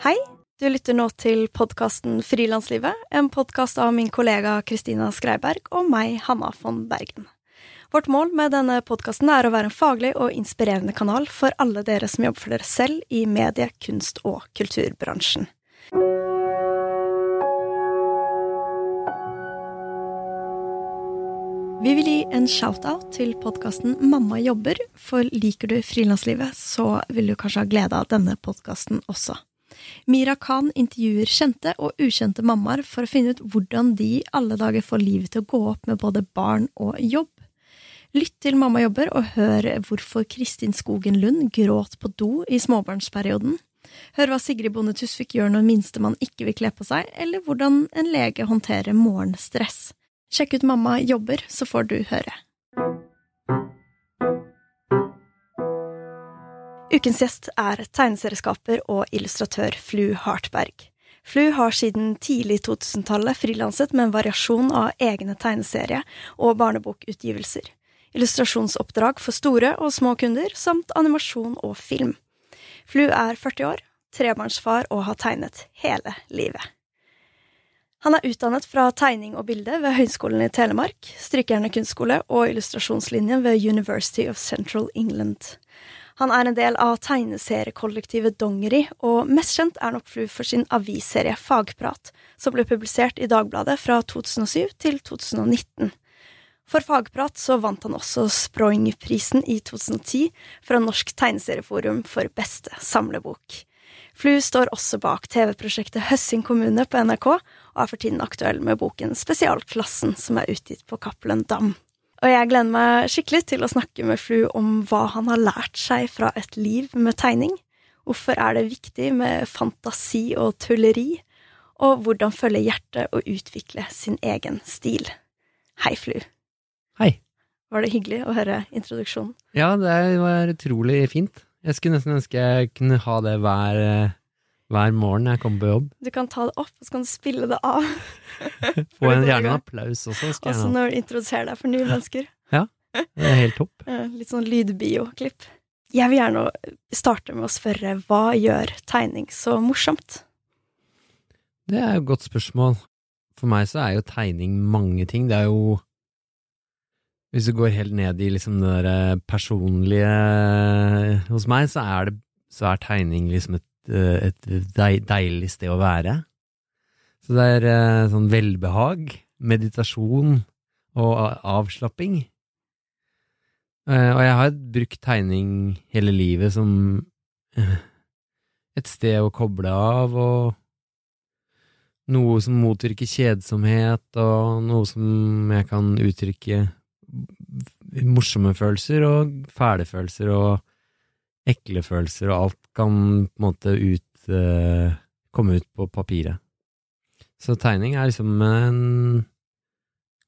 Hei, du lytter nå til podkasten Frilanslivet, en podkast av min kollega Kristina Skreiberg og meg, Hanna von Bergen. Vårt mål med denne podkasten er å være en faglig og inspirerende kanal for alle dere som jobber for dere selv i medie-, kunst- og kulturbransjen. Vi vil gi en shout-out til podkasten Mamma jobber, for liker du frilanslivet, så vil du kanskje ha glede av denne podkasten også. Mira Khan intervjuer kjente og ukjente mammaer for å finne ut hvordan de alle dager får livet til å gå opp med både barn og jobb. Lytt til Mamma jobber og hør hvorfor Kristin Skogen Lund gråt på do i småbarnsperioden. Hør hva Sigrid Bonde Tusvik gjør når minstemann ikke vil kle på seg, eller hvordan en lege håndterer morgenstress. Sjekk ut Mamma jobber, så får du høre. Ukens gjest er tegneserieskaper og illustratør Flu Hartberg. Flu har siden tidlig 2000-tallet frilanset med en variasjon av egne tegneserie- og barnebokutgivelser, illustrasjonsoppdrag for store og små kunder, samt animasjon og film. Flu er 40 år, trebarnsfar og har tegnet hele livet. Han er utdannet fra tegning og bilde ved Høgskolen i Telemark, Strykerne kunstskole og illustrasjonslinjen ved University of Central England. Han er en del av tegneseriekollektivet Dongeri, og mest kjent er nok Flu for sin avisserie Fagprat, som ble publisert i Dagbladet fra 2007 til 2019. For Fagprat så vant han også Sproing-prisen i 2010 fra Norsk tegneserieforum for beste samlebok. Flu står også bak TV-prosjektet Høssing kommune på NRK, og er for tiden aktuell med boken Spesialklassen, som er utgitt på Cappelen Dam. Og jeg gleder meg skikkelig til å snakke med Flu om hva han har lært seg fra et liv med tegning, hvorfor er det viktig med fantasi og tulleri, og hvordan følge hjertet og utvikle sin egen stil. Hei, Flu. Hei. Var det hyggelig å høre introduksjonen? Ja, det var utrolig fint. Jeg skulle nesten ønske jeg kunne ha det hver, eh, hver morgen jeg kommer på jobb. Du kan ta det opp, og så kan du spille det av. Få en, gjerne en applaus også. Skal også når du introduserer deg for nye mennesker. Ja, det er helt topp. Litt sånn lydbio-klipp. Jeg vil gjerne starte med å spørre hva gjør tegning så morsomt? Det er jo et godt spørsmål. For meg så er jo tegning mange ting. Det er jo hvis du går helt ned i liksom det der personlige Hos meg så er, det, så er tegning liksom et, eh, et deilig sted å være. Så det er eh, sånn velbehag, meditasjon og avslapping. Eh, og jeg har brukt tegning hele livet som et sted å koble av, og noe som motvirker kjedsomhet, og noe som jeg kan uttrykke morsomme følelser og fæle følelser og ekle følelser, og alt kan på en måte ut, uh, komme ut på papiret. Så tegning er liksom en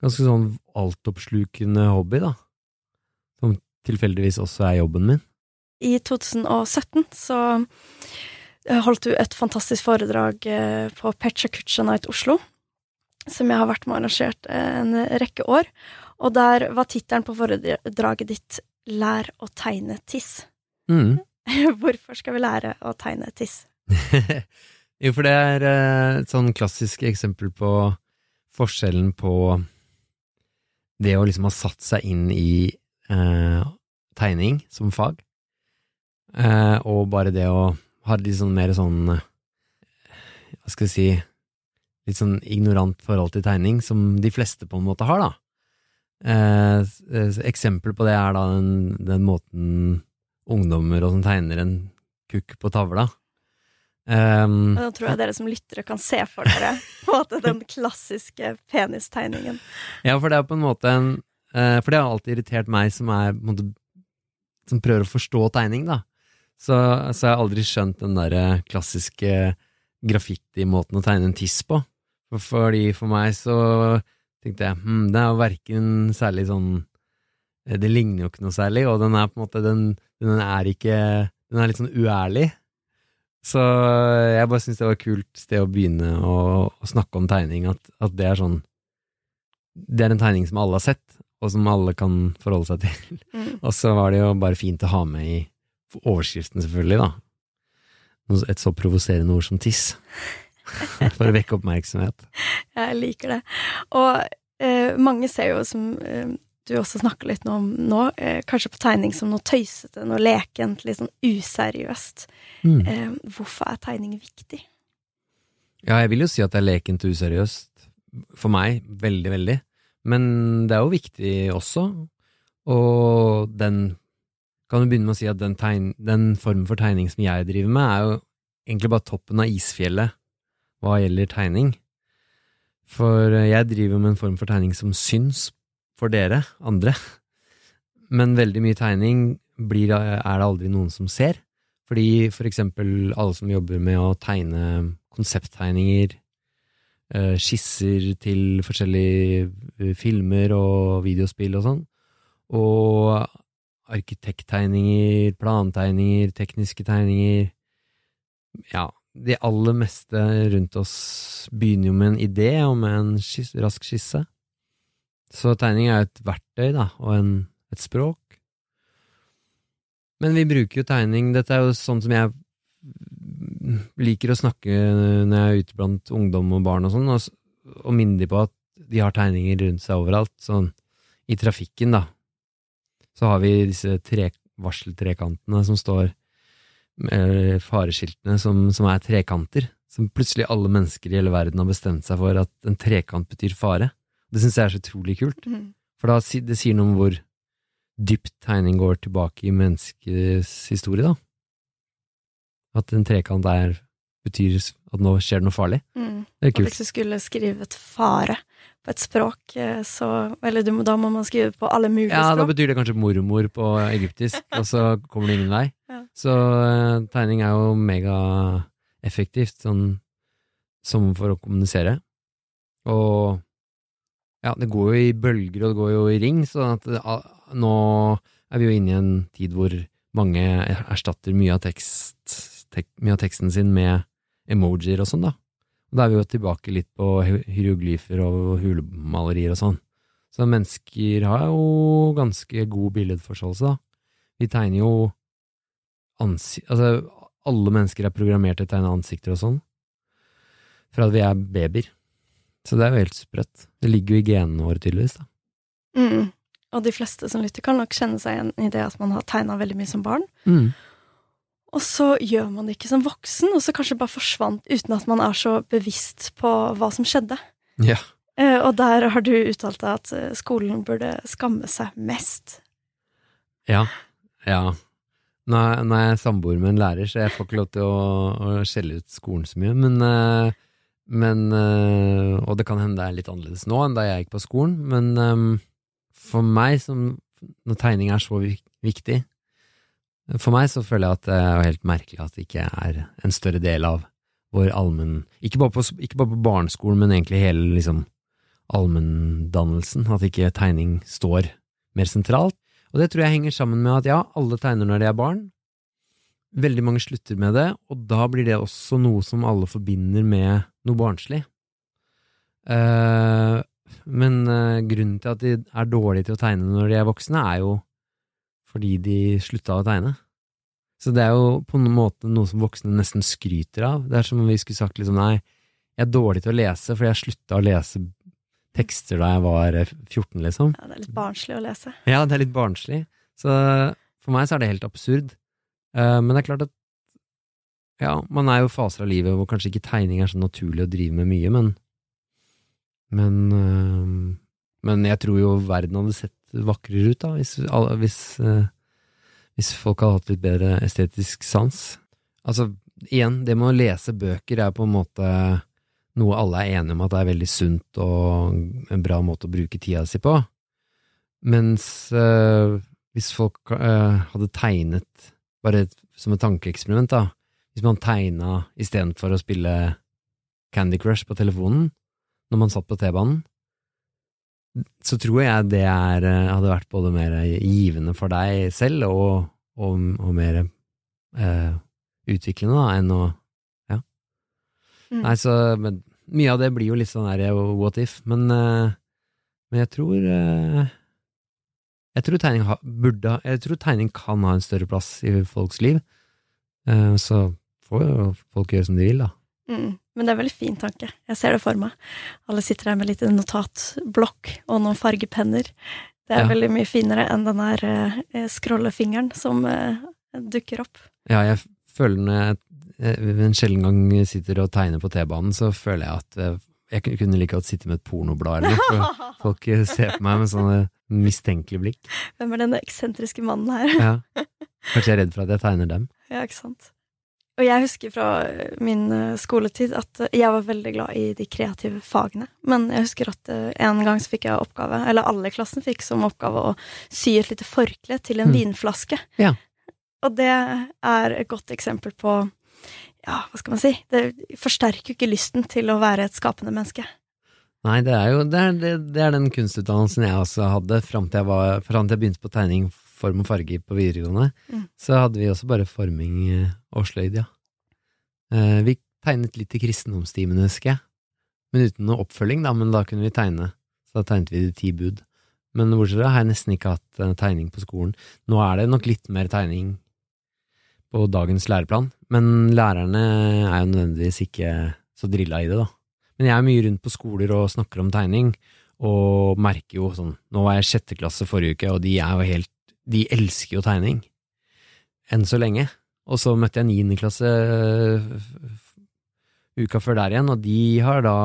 ganske sånn altoppslukende hobby, da, som tilfeldigvis også er jobben min. I 2017 så eh, holdt du et fantastisk foredrag eh, på Pecha Kucha Night Oslo, som jeg har vært med og arrangert en rekke år, og der var tittelen på foredraget ditt Lær å tegne tiss. Mm. Hvorfor skal vi lære å tegne tiss? jo, for det er eh, et sånn klassisk eksempel på forskjellen på det å liksom ha satt seg inn i eh, tegning som fag, eh, og bare det å ha litt sånn mer sånn Hva skal jeg si Litt sånn ignorant forhold til tegning, som de fleste på en måte har, da. Eh, eh, eksempel på det er da den, den måten ungdommer og som tegner en kukk på tavla. Um, Nå tror jeg dere som lyttere kan se for dere på en måte den klassiske penistegningen. Ja, for det er på en måte en uh, For det har alltid irritert meg som er måte, Som prøver å forstå tegning, da. Så, så jeg har aldri skjønt den derre klassiske graffiti-måten å tegne en tiss på. Fordi for meg så tenkte jeg hm, det er jo verken særlig sånn eh, Det ligner jo ikke noe særlig, og den er på en måte Den, den er ikke Den er litt sånn uærlig. Så jeg bare syns det var et kult sted å begynne å, å snakke om tegning, at, at, det er sånn Det er en tegning som alle har sett, og som alle kan forholde seg til. Mm. og så var det jo bare fint å ha med i overskriften, selvfølgelig, da. et så provoserende ord som tiss. For å vekke oppmerksomhet. Jeg liker det. Og eh, mange ser jo, som eh, du også snakker litt om nå, eh, kanskje på tegning som noe tøysete, noe lekent, litt sånn useriøst. Mm. Eh, hvorfor er tegning viktig? Ja, jeg vil jo si at det er lekent og useriøst. For meg, veldig, veldig. Men det er jo viktig også. Og den Kan du begynne med å si at den, tegn, den formen for tegning som jeg driver med, er jo egentlig bare toppen av isfjellet hva gjelder tegning. For eh, jeg driver med en form for tegning som syns for dere, andre. Men veldig mye tegning blir, er det aldri noen som ser. Fordi for eksempel alle som jobber med å tegne konsepttegninger, eh, skisser til forskjellige eh, filmer og videospill og sånn, og arkitekttegninger, plantegninger, tekniske tegninger Ja, det aller meste rundt oss begynner jo med en idé og med en skisse, rask skisse. Så tegning er et verktøy, da, og en, et språk. Men vi bruker jo tegning Dette er jo sånn som jeg liker å snakke når jeg er ute blant ungdom og barn og sånn, og, og minne de på at de har tegninger rundt seg overalt. Sånn i trafikken, da, så har vi disse tre, varseltrekantene som står eller fareskiltene som, som er trekanter. Som plutselig alle mennesker i hele verden har bestemt seg for at en trekant betyr fare. Det syns jeg er så utrolig kult. Mm. For da, det sier noe om hvor dypt tegning går tilbake i menneskets historie, da. At en trekant er, betyr at nå skjer det noe farlig. Mm. Det er Og kult. hvis du skulle skrevet fare på et språk, eh, så Eller du, da må man skrive på alle mulige Ja, da betyr det kanskje mormor på egyptisk, og så kommer det ingen vei. Ja. Så eh, tegning er jo megaeffektivt, sånn som for å kommunisere. Og ja, det går jo i bølger, og det går jo i ring, så at ah, nå er vi jo inne i en tid hvor mange erstatter mye av, tekst, tek, mye av teksten sin med emojier og sånn, da. Og da er vi jo tilbake litt på hieroglyfer og hulemalerier og sånn. Så mennesker har jo ganske god billedforståelse, da. Vi tegner jo ansikt... Altså, alle mennesker er programmert til å tegne ansikter og sånn. Fra at vi er babyer. Så det er jo helt sprøtt. Det ligger jo i genene våre, tydeligvis, da. Mm. Og de fleste som lytter, kan nok kjenne seg igjen i det at man har tegna veldig mye som barn. Mm. Og så gjør man det ikke som voksen, og så kanskje bare forsvant uten at man er så bevisst på hva som skjedde. Ja. Eh, og der har du uttalt deg at eh, skolen burde skamme seg mest. Ja. Ja. Nå er, nå er jeg samboer med en lærer, så jeg får ikke lov til å, å skjelle ut skolen så mye, men, eh, men eh, Og det kan hende det er litt annerledes nå enn da jeg gikk på skolen, men eh, for meg, som, når tegning er så viktig For meg så føler jeg at det er helt merkelig at det ikke er en større del av vår allmenn ikke, bare på- ikke bare på barneskolen, men egentlig hele liksom allmenndannelsen. At ikke tegning står mer sentralt. Og det tror jeg henger sammen med at ja, alle tegner når de er barn. Veldig mange slutter med det, og da blir det også noe som alle forbinder med noe barnslig. Uh, men uh, grunnen til at de er dårlige til å tegne når de er voksne, er jo fordi de slutta å tegne. Så det er jo på en måte noe som voksne nesten skryter av. Det er som om vi skulle sagt liksom nei, jeg er dårlig til å lese fordi jeg slutta å lese tekster da jeg var eh, 14, liksom. Ja, det er litt barnslig å lese. Ja, det er litt barnslig. Så for meg så er det helt absurd. Uh, men det er klart at ja, man er jo faser av livet hvor kanskje ikke tegning er så naturlig å drive med mye, men men, øh, men jeg tror jo verden hadde sett vakrere ut da, hvis, hvis, øh, hvis folk hadde hatt litt bedre estetisk sans. Altså, igjen, det med å lese bøker er på en måte noe alle er enige om at det er veldig sunt og en bra måte å bruke tida si på. Mens øh, hvis folk øh, hadde tegnet, bare som et tankeeksperiment, da, hvis man tegna istedenfor å spille Candy Crush på telefonen når man satt på T-banen, så tror jeg det er, eh, hadde vært både mer givende for deg selv og, og, og mer eh, utviklende da, enn å Mm. Nei, så men, Mye av det blir jo litt sånn der what if, men, eh, men jeg tror eh, Jeg tror tegning ha, burde Jeg tror tegning kan ha en større plass i folks liv. Eh, så får jo folk gjøre som de vil, da. Mm. Men det er en veldig fin tanke. Jeg ser det for meg. Alle sitter her med litt notatblokk og noen fargepenner. Det er Ja. veldig mye finere enn den der eh, scrollefingeren som eh, dukker opp. Ja, jeg føler når jeg eh, en sjelden gang sitter og tegner på T-banen, så føler jeg at eh, jeg kunne- like godt sitte med et pornoblad eller noe. Folk eh, ser på meg med sånne mistenkelige blikk. Hvem er denne eksentriske mannen her? Ja. Kanskje jeg er redd for at jeg tegner dem. Ja, ikke sant. Og jeg husker fra eh, min eh, skoletid at eh, jeg var veldig glad i de kreative fagene. Men jeg husker at en gang så fikk jeg oppgave, eller alle i klassen fikk som oppgave å sy et lite forkle til en Mm. vinflaske. Ja. Og det er et godt eksempel på ja, hva skal man si? Det forsterker jo ikke lysten til å være et skapende menneske. Nei, det er jo det er, det, det er den kunstutdannelsen jeg også hadde fram til jeg, var, fram til jeg begynte på tegning, form og farge på videregående. Mm. Så hadde vi også bare forming eh, og sløyd, ja. Eh, vi tegnet litt i kristendomstimene, husker jeg. Men uten noe oppfølging, da, men da kunne vi tegne. Så da tegnet vi de ti bud. Men bortsett fra det har jeg nesten ikke hatt eh, tegning på skolen. Nå er det nok litt mer tegning på dagens læreplan, men lærerne er jo nødvendigvis ikke så drilla i det, da. Men jeg er mye rundt på skoler og snakker om tegning, og merker jo sånn Nå var jeg i sjette klasse forrige uke, og de er jo helt De elsker jo tegning. Enn så lenge. Og så møtte jeg niendeklasse uka før der igjen, og de har da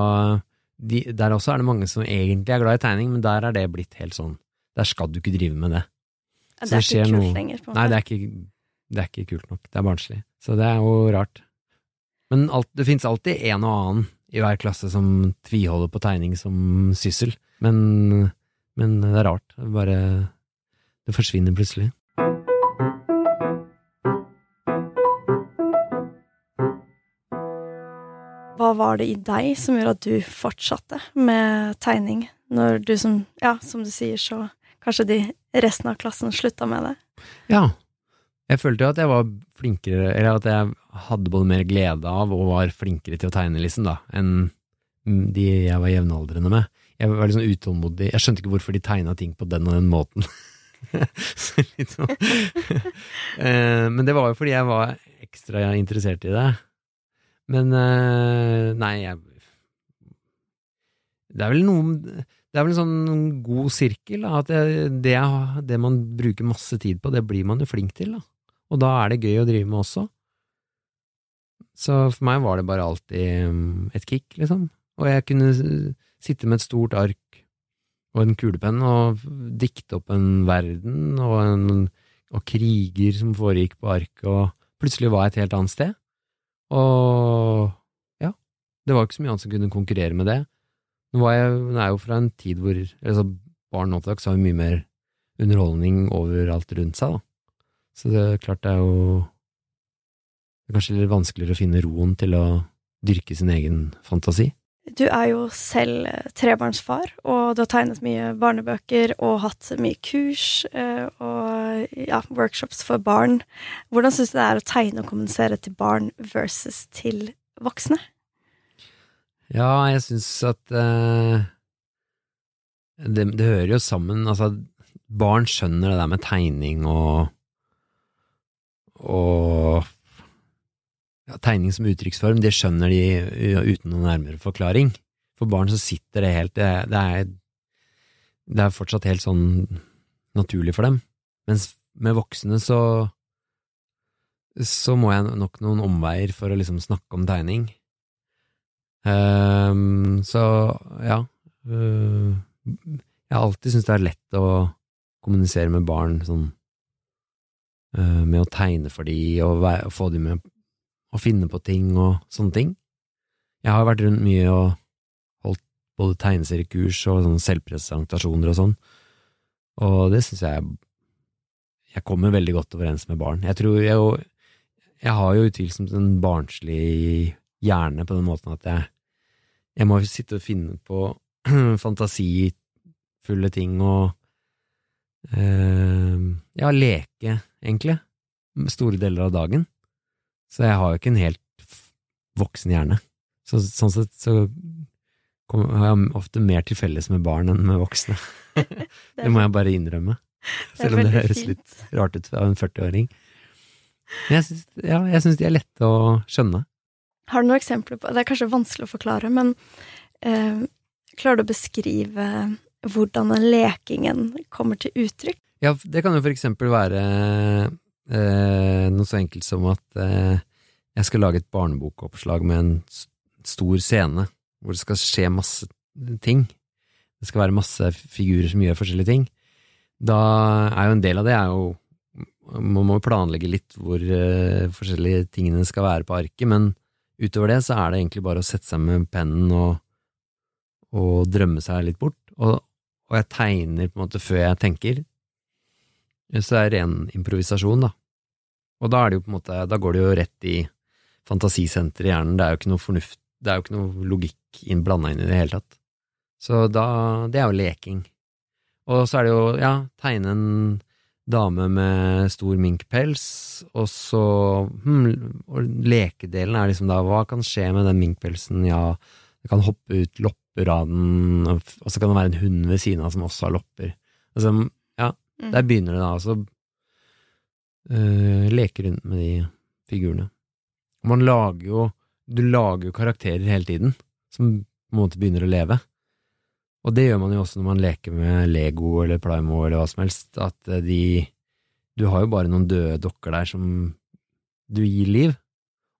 de, Der også er det mange som egentlig er glad i tegning, men der er det blitt helt sånn Der skal du ikke drive med det. Det Så er det ikke kult noe- lenger. på en Nei, det er ikke, det er ikke kult nok. Det er barnslig. Så det er jo rart. Men alt, det fins alltid en og annen i hver klasse som tviholder på tegning som syssel. Men, men det er rart. Det bare Det forsvinner plutselig. Hva var det i deg som gjorde at du fortsatte med tegning, når du som, ja, som du sier, så kanskje de resten av klassen slutta med det? Ja. Jeg følte jo at jeg var flinkere, eller at jeg hadde både mer glede av og var flinkere til å tegne, liksom, da, enn de jeg var jevnaldrende med. Jeg var sånn utålmodig. Jeg skjønte ikke hvorfor de tegna ting på den og den måten. Sånn. Eh, Men det var jo fordi jeg var ekstra interessert i det. Men eh, nei, jeg Det er vel noe Det er vel en sånn god sirkel, da, at det, det man bruker masse tid på, det blir man jo flink til, da. Og da er det gøy å drive med også. Så for meg var det bare alltid mm, et kick, liksom. Og jeg kunne sitte med et stort ark og en kulepenn og dikte opp en verden og, en, og kriger som foregikk på arket, og plutselig var jeg et helt annet sted. Og ja, det var ikke så mye annet som kunne konkurrere med det. Nå jeg, nå er jeg jo fra en tid hvor altså barn nå til dags har mye mer underholdning overalt rundt seg, da. Så det er klart det er jo Det er kanskje litt vanskeligere å finne roen til å dyrke sin egen fantasi. Du er jo selv eh, trebarnsfar, og du har tegnet mye barnebøker og hatt mye kurs eh, og ja, workshops for barn. Hvordan syns du det er å tegne og kommunisere til barn versus til voksne? Ja, jeg syns at uh, det, det hører jo sammen. Altså, barn skjønner det der med tegning og og ja, tegning som uttrykksform, det skjønner de uten noen nærmere forklaring. For barn så sitter det helt Det, er det er fortsatt helt sånn naturlig for dem. Mens med voksne så så må jeg nok noen omveier for å liksom snakke om tegning. Um, så ja uh, Jeg har alltid syntes det er lett å kommunisere med barn sånn uh, med å tegne for de og, og få de med å finne på ting og sånne ting. Jeg har vært rundt mye og holdt både tegneseriekurs og sånne selvpresentasjoner og sånn, og det syns jeg jeg kommer veldig godt overens med barn. Jeg tror jeg jo Jeg har jo utvilsomt en barnslig hjerne på den måten at jeg jeg må sitte og finne på fantasifulle ting og eh, ja, leke, egentlig, store deler av dagen. Så jeg har jo ikke en helt voksen hjerne. Så, sånn sett så kom, har jeg ofte mer til felles med barn enn med voksne. det må jeg bare innrømme. Selv om det høres litt rart ut av en 40-åring. Men jeg syns, ja, jeg syns de er lette å skjønne. Har du noen eksempler på Det er kanskje vanskelig å forklare, men eh, klarer du å beskrive hvordan den lekingen kommer til uttrykk? Ja, det kan jo for eksempel være eh, noe så enkelt som at eh, jeg skal lage et barnebokoppslag med en stor scene hvor det skal skje masse ting. Det skal være masse figurer som gjør forskjellige ting. Da er jo en del av det er jo Man må planlegge litt hvor eh, forskjellige tingene skal være på arket, men utover det så er det egentlig bare å sette seg med pennen og, og drømme seg litt bort. Og, og jeg tegner på en måte før jeg tenker. Så det er ren improvisasjon, da. Og da er det jo på en måte Da går det jo rett i fantasisenteret i hjernen. Det er jo ikke noe fornuft Det er jo ikke noe logikk blanda inn i det hele tatt. Så da Det er jo leking. Og så er det jo, ja, tegne en dame med stor minkpels, og så hm, og lekedelen er liksom da hva kan skje med den minkpelsen, ja, det kan hoppe ut lopper av den, og så kan det være en hund ved siden av som også har lopper. Altså, mm. der begynner det da, altså uh, leke rundt med de figurene. Man lager jo, du lager jo karakterer hele tiden, som på en måte begynner å leve. Og det gjør man jo også når man leker med Lego eller Plymo eller hva som helst, at eh, de Du har jo bare noen døde dokker der som du gir liv,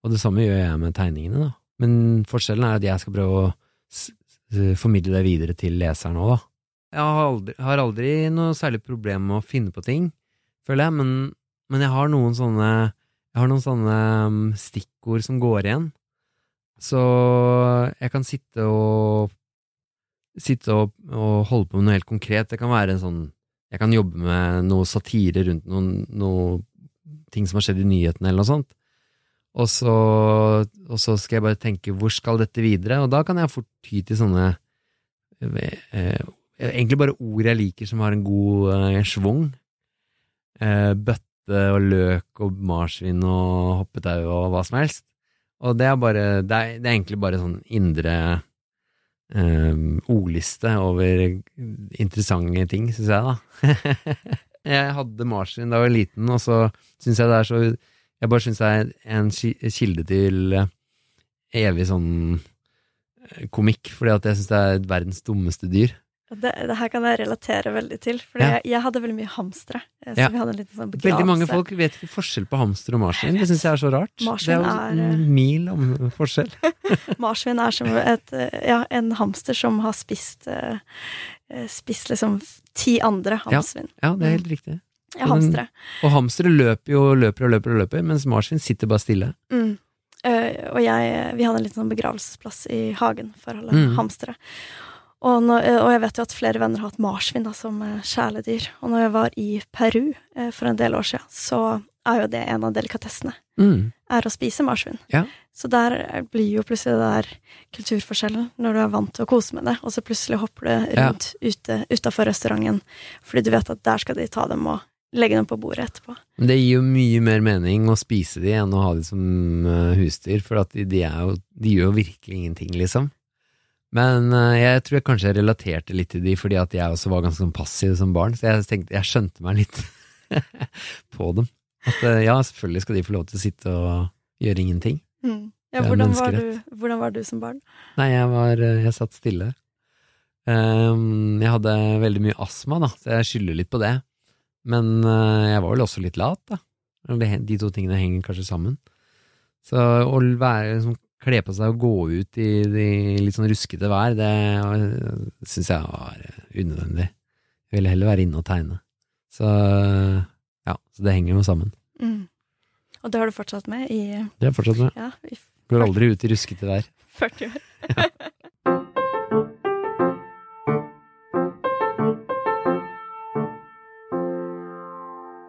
og det samme gjør jeg med tegningene, da. Men forskjellen er at jeg skal prøve å formidle det videre til leseren òg, da. Jeg har aldri, har aldri, noe særlig problem med å finne på ting, føler jeg, men, men jeg har noen sånne jeg har noen sånne mm, stikkord som går igjen. Så jeg kan sitte og sitte og, og, holde på med noe helt konkret. Det kan være en sånn Jeg kan jobbe med noe satire rundt noen, noe ting som har skjedd i nyhetene, eller noe sånt. Og så, og så, skal jeg bare tenke hvor skal dette videre? Og da kan jeg fort ty til sånne eh, Egentlig bare ord jeg liker som har en god eh, schwung. Eh, bøtte og løk og marsvin og hoppetau og hva som helst. Og det er bare Det er, det er egentlig bare sånn indre um, ordliste over interessante ting, syns jeg, da. jeg hadde marsvin da jeg var liten, og så syns jeg det er så Jeg bare syns det er en kilde til eh, evig sånn eh, komikk, fordi at jeg syns det er verdens dummeste dyr. Det, det, her kan jeg relatere veldig til, for ja. jeg, jeg, hadde veldig mye hamstere. Eh, så ja. vi hadde en liten sånn begravelse. Veldig mange folk vet ikke forskjell på hamster og marsvin. Det syns jeg er så rart. Marsvin det er jo en eh, mil om forskjell. marsvin er som et, eh, ja, en hamster som har spist, spist liksom ti andre hamsvin. Ja, det er helt riktig. Ja, hamstere. Og hamstere løper jo løper og løper og løper, mens marsvin sitter bare stille. Mm. Og jeg, vi hadde en liten sånn begravelsesplass i hagen for alle mm. hamstere. Og, når, eh, og, jeg vet jo at flere venner har hatt marsvin da, som eh, kjæledyr. Og når jeg var i Peru eh, for en del år siden, så er jo det en av delikatessene. Mm. Er å spise marsvin. Ja. Så der blir jo plutselig det der kulturforskjellen, når du er vant til å kose med det, og så plutselig hopper du rundt ja. ute utafor restauranten fordi du vet at der skal de ta dem og legge dem på bordet etterpå. Men det gir jo mye mer mening å spise de enn å ha de som husdyr, for de, de, jo, de gjør jo virkelig ingenting, liksom. Men uh, jeg tror jeg kanskje jeg relaterte litt til de fordi at jeg også var ganske sånn passiv som barn, så jeg tenkte, jeg skjønte meg litt på dem. At uh, ja, selvfølgelig skal de få lov til å sitte og gjøre ingenting. Mm. Ja, hvordan var, du, hvordan var, du, som barn? Nei, jeg var uh, Jeg satt stille. Um, jeg hadde veldig mye astma, da, så jeg skylder litt på det. Men jeg var vel også litt lat, da. De to tingene henger kanskje sammen. Så å være liksom kle på seg og gå ut i, i litt sånn ruskete vær, det syns jeg var unødvendig. Jeg ville heller være inne og tegne. Så ja, så det henger jo sammen. Mm. Og det har du fortsatt med i Det har jeg fortsatt med. Ja, i Går aldri ut i ruskete vær. 40 år. ja.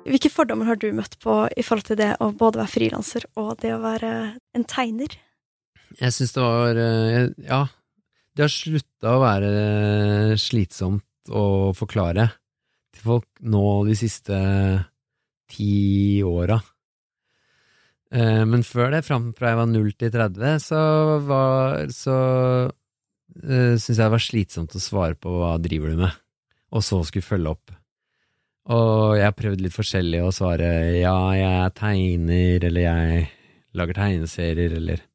Hvilke fordommer har du møtt på i forhold til det å både være frilanser og det å være en tegner? Jeg syns det var eh, Ja, det har slutta å være eh, slitsomt å forklare til folk nå de siste ti åra. Eh, men før det, fram fra jeg var 0 til 30, så var Så uh, syntes jeg det var slitsomt å svare på hva driver du med, og så skulle følge opp. Og jeg har prøvd litt forskjellig å svare ja, jeg tegner, eller jeg lager tegneserier, eller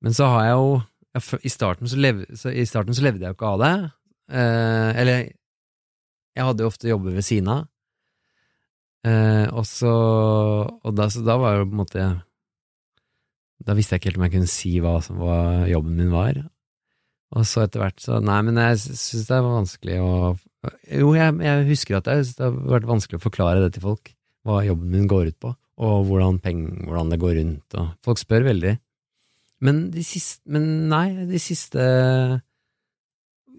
Men så har jeg jo i, starten så lev, så, I starten så levde jeg jo ikke av det. Eh, eller jeg hadde jo ofte jobber ved siden av. Eh, og så Og da, så da var jo på en måte Da visste jeg ikke helt om jeg kunne si hva, hva jobben min var. Og så etter hvert så Nei, men jeg syns det er vanskelig å Jo, jeg, jeg husker at jeg det har vært vanskelig å forklare det til folk, hva jobben min går ut på, og hvordan, peng, hvordan det går rundt, og folk spør veldig. Men de siste Men nei, de siste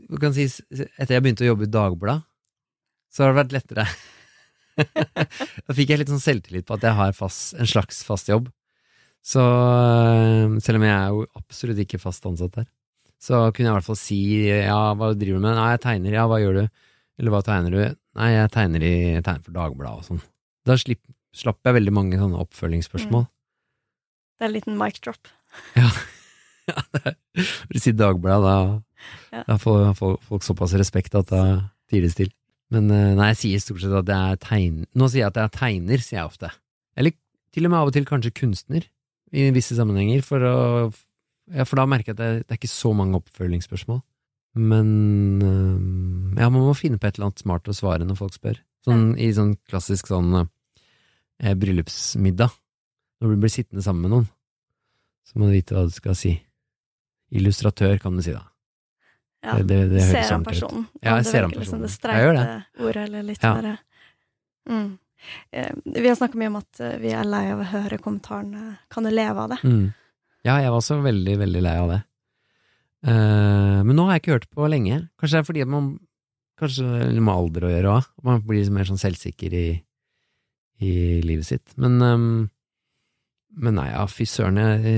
Du kan si Etter jeg begynte å jobbe i Dagbladet, så har det vært lettere. da fikk jeg litt sånn selvtillit på at jeg har fast, en slags fast jobb. Så øh, selv om jeg er jo absolutt ikke fast ansatt der, så kunne jeg i hvert fall si ja, hva driver du med? Nei, jeg tegner, ja, hva gjør du? Eller hva tegner du? Nei, jeg tegner, i, jeg tegner for Dagbladet og sånn. Da slipp, slapp jeg veldig mange sånne oppfølgingsspørsmål. Det er en liten mic drop. Ja, du sier Dagbladet, da, Ja. da får folk, folk såpass respekt at da tier de stille. Men øh, nei, jeg sier stort sett at jeg er tegner Nå sier jeg at jeg er tegner, sier jeg ofte. Eller til og med av og til kanskje kunstner, i visse sammenhenger, for å ja, for da merker jeg at det, det er ikke så mange oppfølgingsspørsmål. Men ja, man må finne på et eller annet smart å svare når folk spør. Sånn i sånn klassisk sånn eh, bryllupsmiddag. Når du blir sittende sammen med noen, så må du vite hva du skal si. Illustratør, kan du si da. Ja. Det, det, det ser ordentlig ut. personen? Ja, jeg ser virker liksom personen. Det streite ordet, eller litt Ja. mer mm. Eh, Vi har snakka mye om at eh, vi er lei av å høre kommentarene 'kan du leve av det'? Mm. Ja, jeg var også veldig, veldig lei av det. Uh, men nå har jeg ikke hørt på lenge. Kanskje det er fordi man Kanskje det med alder å gjøre òg. Man blir mer sånn selvsikker i, i livet sitt. Men, ehm, men nei, ja, fy søren. Jeg,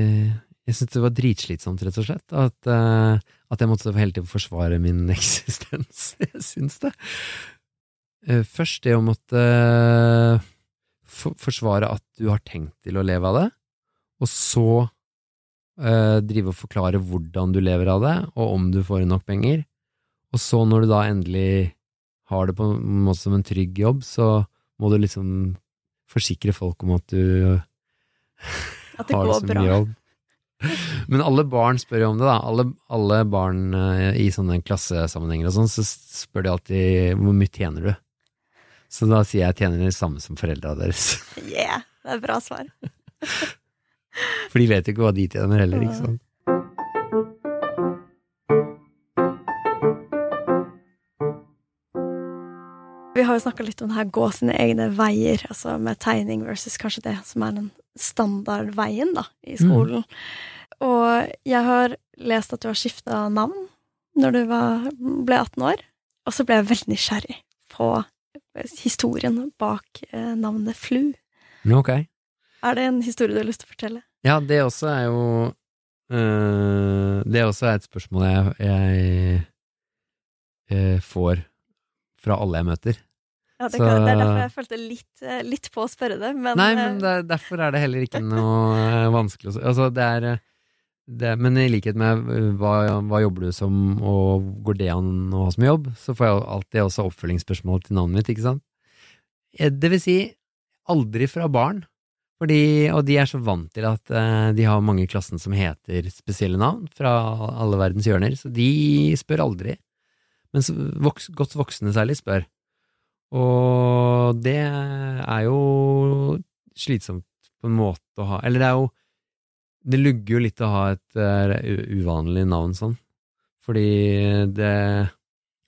jeg syntes det var dritslitsomt, rett og slett. At, uh, at jeg måtte hele tiden forsvare min eksistens. jeg syns det. Uh, først det å måtte uh, for, forsvare at du har tenkt til å leve av det, og så eh, drive og forklare hvordan du lever av det, og om du får nok penger. Og så når du da endelig har det på en måte som en trygg jobb, så må du liksom forsikre folk om at du At det går bra. jobb. Men alle barn spør jo om det, da. Alle, alle barn eh, i sånne klassesammenhenger og sånn, så spør de alltid hvor mye tjener du? Så da sier jeg jeg tjener det samme som foreldra deres. Yeah, det er et bra svar. For de vet jo ikke hva de tjener heller, ikke sant. Vi har jo snakka litt om det her gå sine egne veier, altså med tegning versus kanskje det som er den standardveien da, i skolen. Og jeg har lest at du har skifta navn når du var, ble 18 år, og så ble jeg veldig nysgjerrig på historien bak eh, navnet Flu. Ok. Er det en historie du har lyst til å fortelle? Ja, det også er jo øh, Det også er et spørsmål jeg, jeg jeg får fra alle jeg møter. Ja, det, Så- det er derfor jeg følte litt, eh, litt på å spørre det, men, Nei, eh, men det, er- derfor er det heller ikke noe øh, vanskelig å. Altså, det er, det, men i likhet med hva, hva jobber du som, og går det an å ha som jobb, så får jeg alltid også oppfølgingsspørsmål til navnet mitt, ikke sant? Eh, Det vil si, aldri fra barn. Fordi, og de er så vant til at eh, de har mange i klassen som heter spesielle navn fra alle verdens hjørner, så de spør aldri. Mens voks, godt voksne særlig spør. Og det er jo slitsomt på en måte å ha Eller det er jo Det lugger jo litt å ha et uh, uvanlig navn sånn. Fordi det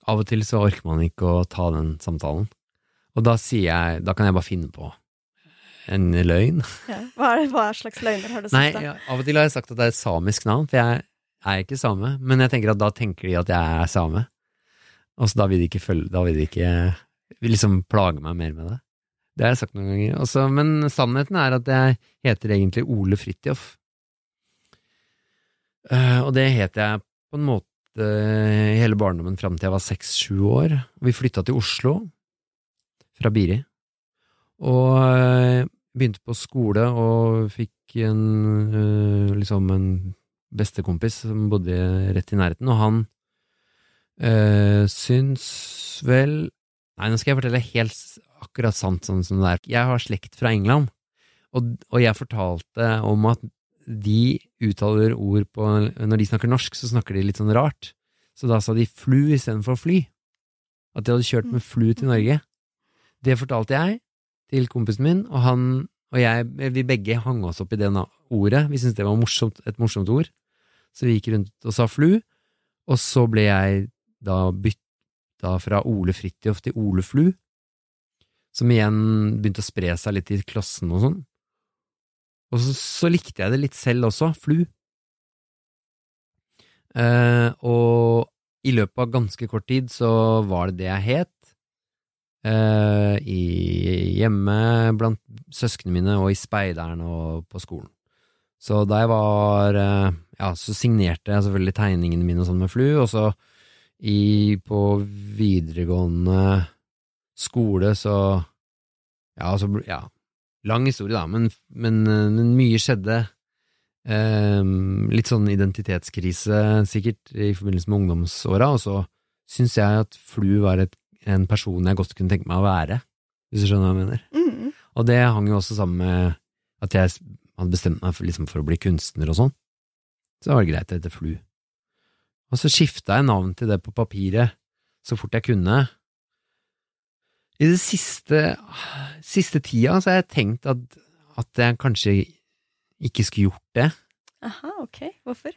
Av og til så orker man ikke å ta den samtalen. Og da sier jeg Da kan jeg bare finne på en løgn. ja. hva, er, hva slags løgner har du Nei, sagt? da? ja, av og til har jeg sagt at det er et samisk navn, for jeg er ikke same. Men jeg tenker at da tenker de at jeg er same. Og så da vil de ikke følge Da vil de ikke liksom plage meg mer med det. Det har jeg sagt noen ganger. Også, men sannheten er at jeg heter egentlig Ole Fridtjof. Eh, og det het jeg på en måte hele barndommen fram til jeg var seks-sju år. Vi flytta til Oslo fra Biri. Og eh, begynte på skole og fikk en, øh, liksom en bestekompis som bodde rett i nærheten, og han øh, syns vel Nei, nå skal jeg fortelle helt akkurat sant sånn som det er. Jeg har slekt fra England, og, og jeg fortalte om at de uttaler ord på Når de snakker norsk, så snakker de litt sånn rart. Så da sa de flu istedenfor fly. At de hadde kjørt med flu til Norge. Det fortalte jeg til kompisen min, og han og jeg, vi begge hang oss opp i det ordet. Vi syntes det var morsomt, et morsomt ord. Så vi gikk rundt og sa flu, og så ble jeg da bytta fra Ole Fridtjof til Ole Flu, som igjen begynte å spre seg litt i klassen og sånn. Og så, så likte jeg det litt selv også, Flu. Eh, og i løpet av ganske kort tid så var det det jeg het. Eh, i, hjemme blant søsknene mine og i speideren og på skolen. Så da jeg var eh, Ja, så signerte jeg selvfølgelig tegningene mine og sånn med Flu, og så i, på videregående skole så Ja, så ja, lang historie da, men, men, men mye skjedde. Eh, litt sånn identitetskrise sikkert i forbindelse med ungdomsåra, og så syns jeg at Flu var et, en person jeg godt kunne tenke meg å være, hvis du skjønner hva jeg mener. Mm. Og det hang jo også sammen med at jeg hadde bestemt meg for, liksom, for å bli kunstner og sånn. Så det var greit hete Flu. Og så skifta jeg navn til det på papiret så fort jeg kunne. I det siste, siste tida så har jeg tenkt at, at jeg kanskje ikke skulle gjort det. Aha, ok. Hvorfor?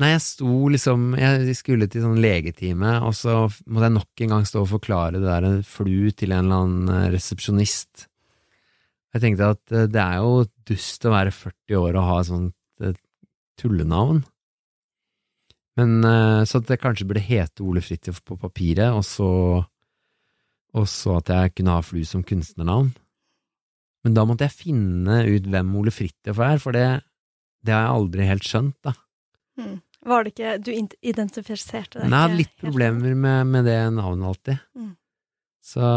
Nei, jeg sto liksom Jeg skulle til sånn legetime, og så måtte jeg nok en gang stå og forklare det der flu til en eller annen resepsjonist. Jeg tenkte at eh, det er jo dust å være 40 år og ha sånt eh, tullenavn. Men eh, så at det kanskje burde hete Ole Fridtjof på papiret, og så og så at jeg kunne ha Flu som kunstnernavn. Men da måtte jeg finne ut hvem Ole Fridtjof er, for det, det har jeg aldri helt skjønt, da. Mm. Var det ikke Du identifiserte deg Men jeg hadde litt problemer med, med det navnet alltid. Mm. Så,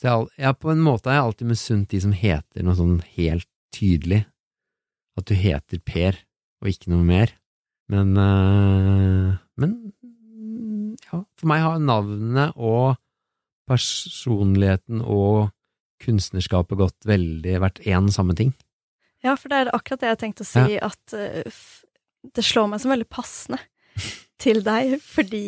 så jeg, ja, på en måte har jeg alltid misunt de som heter noe sånn helt tydelig. At du heter Per, og ikke noe mer. Men øh, Men ja, for meg har navnet og personligheten og kunstnerskapet gått veldig vært én samme ting. Ja, for det er akkurat det jeg tenkte å si, at eh, det slår meg som veldig passende til deg, fordi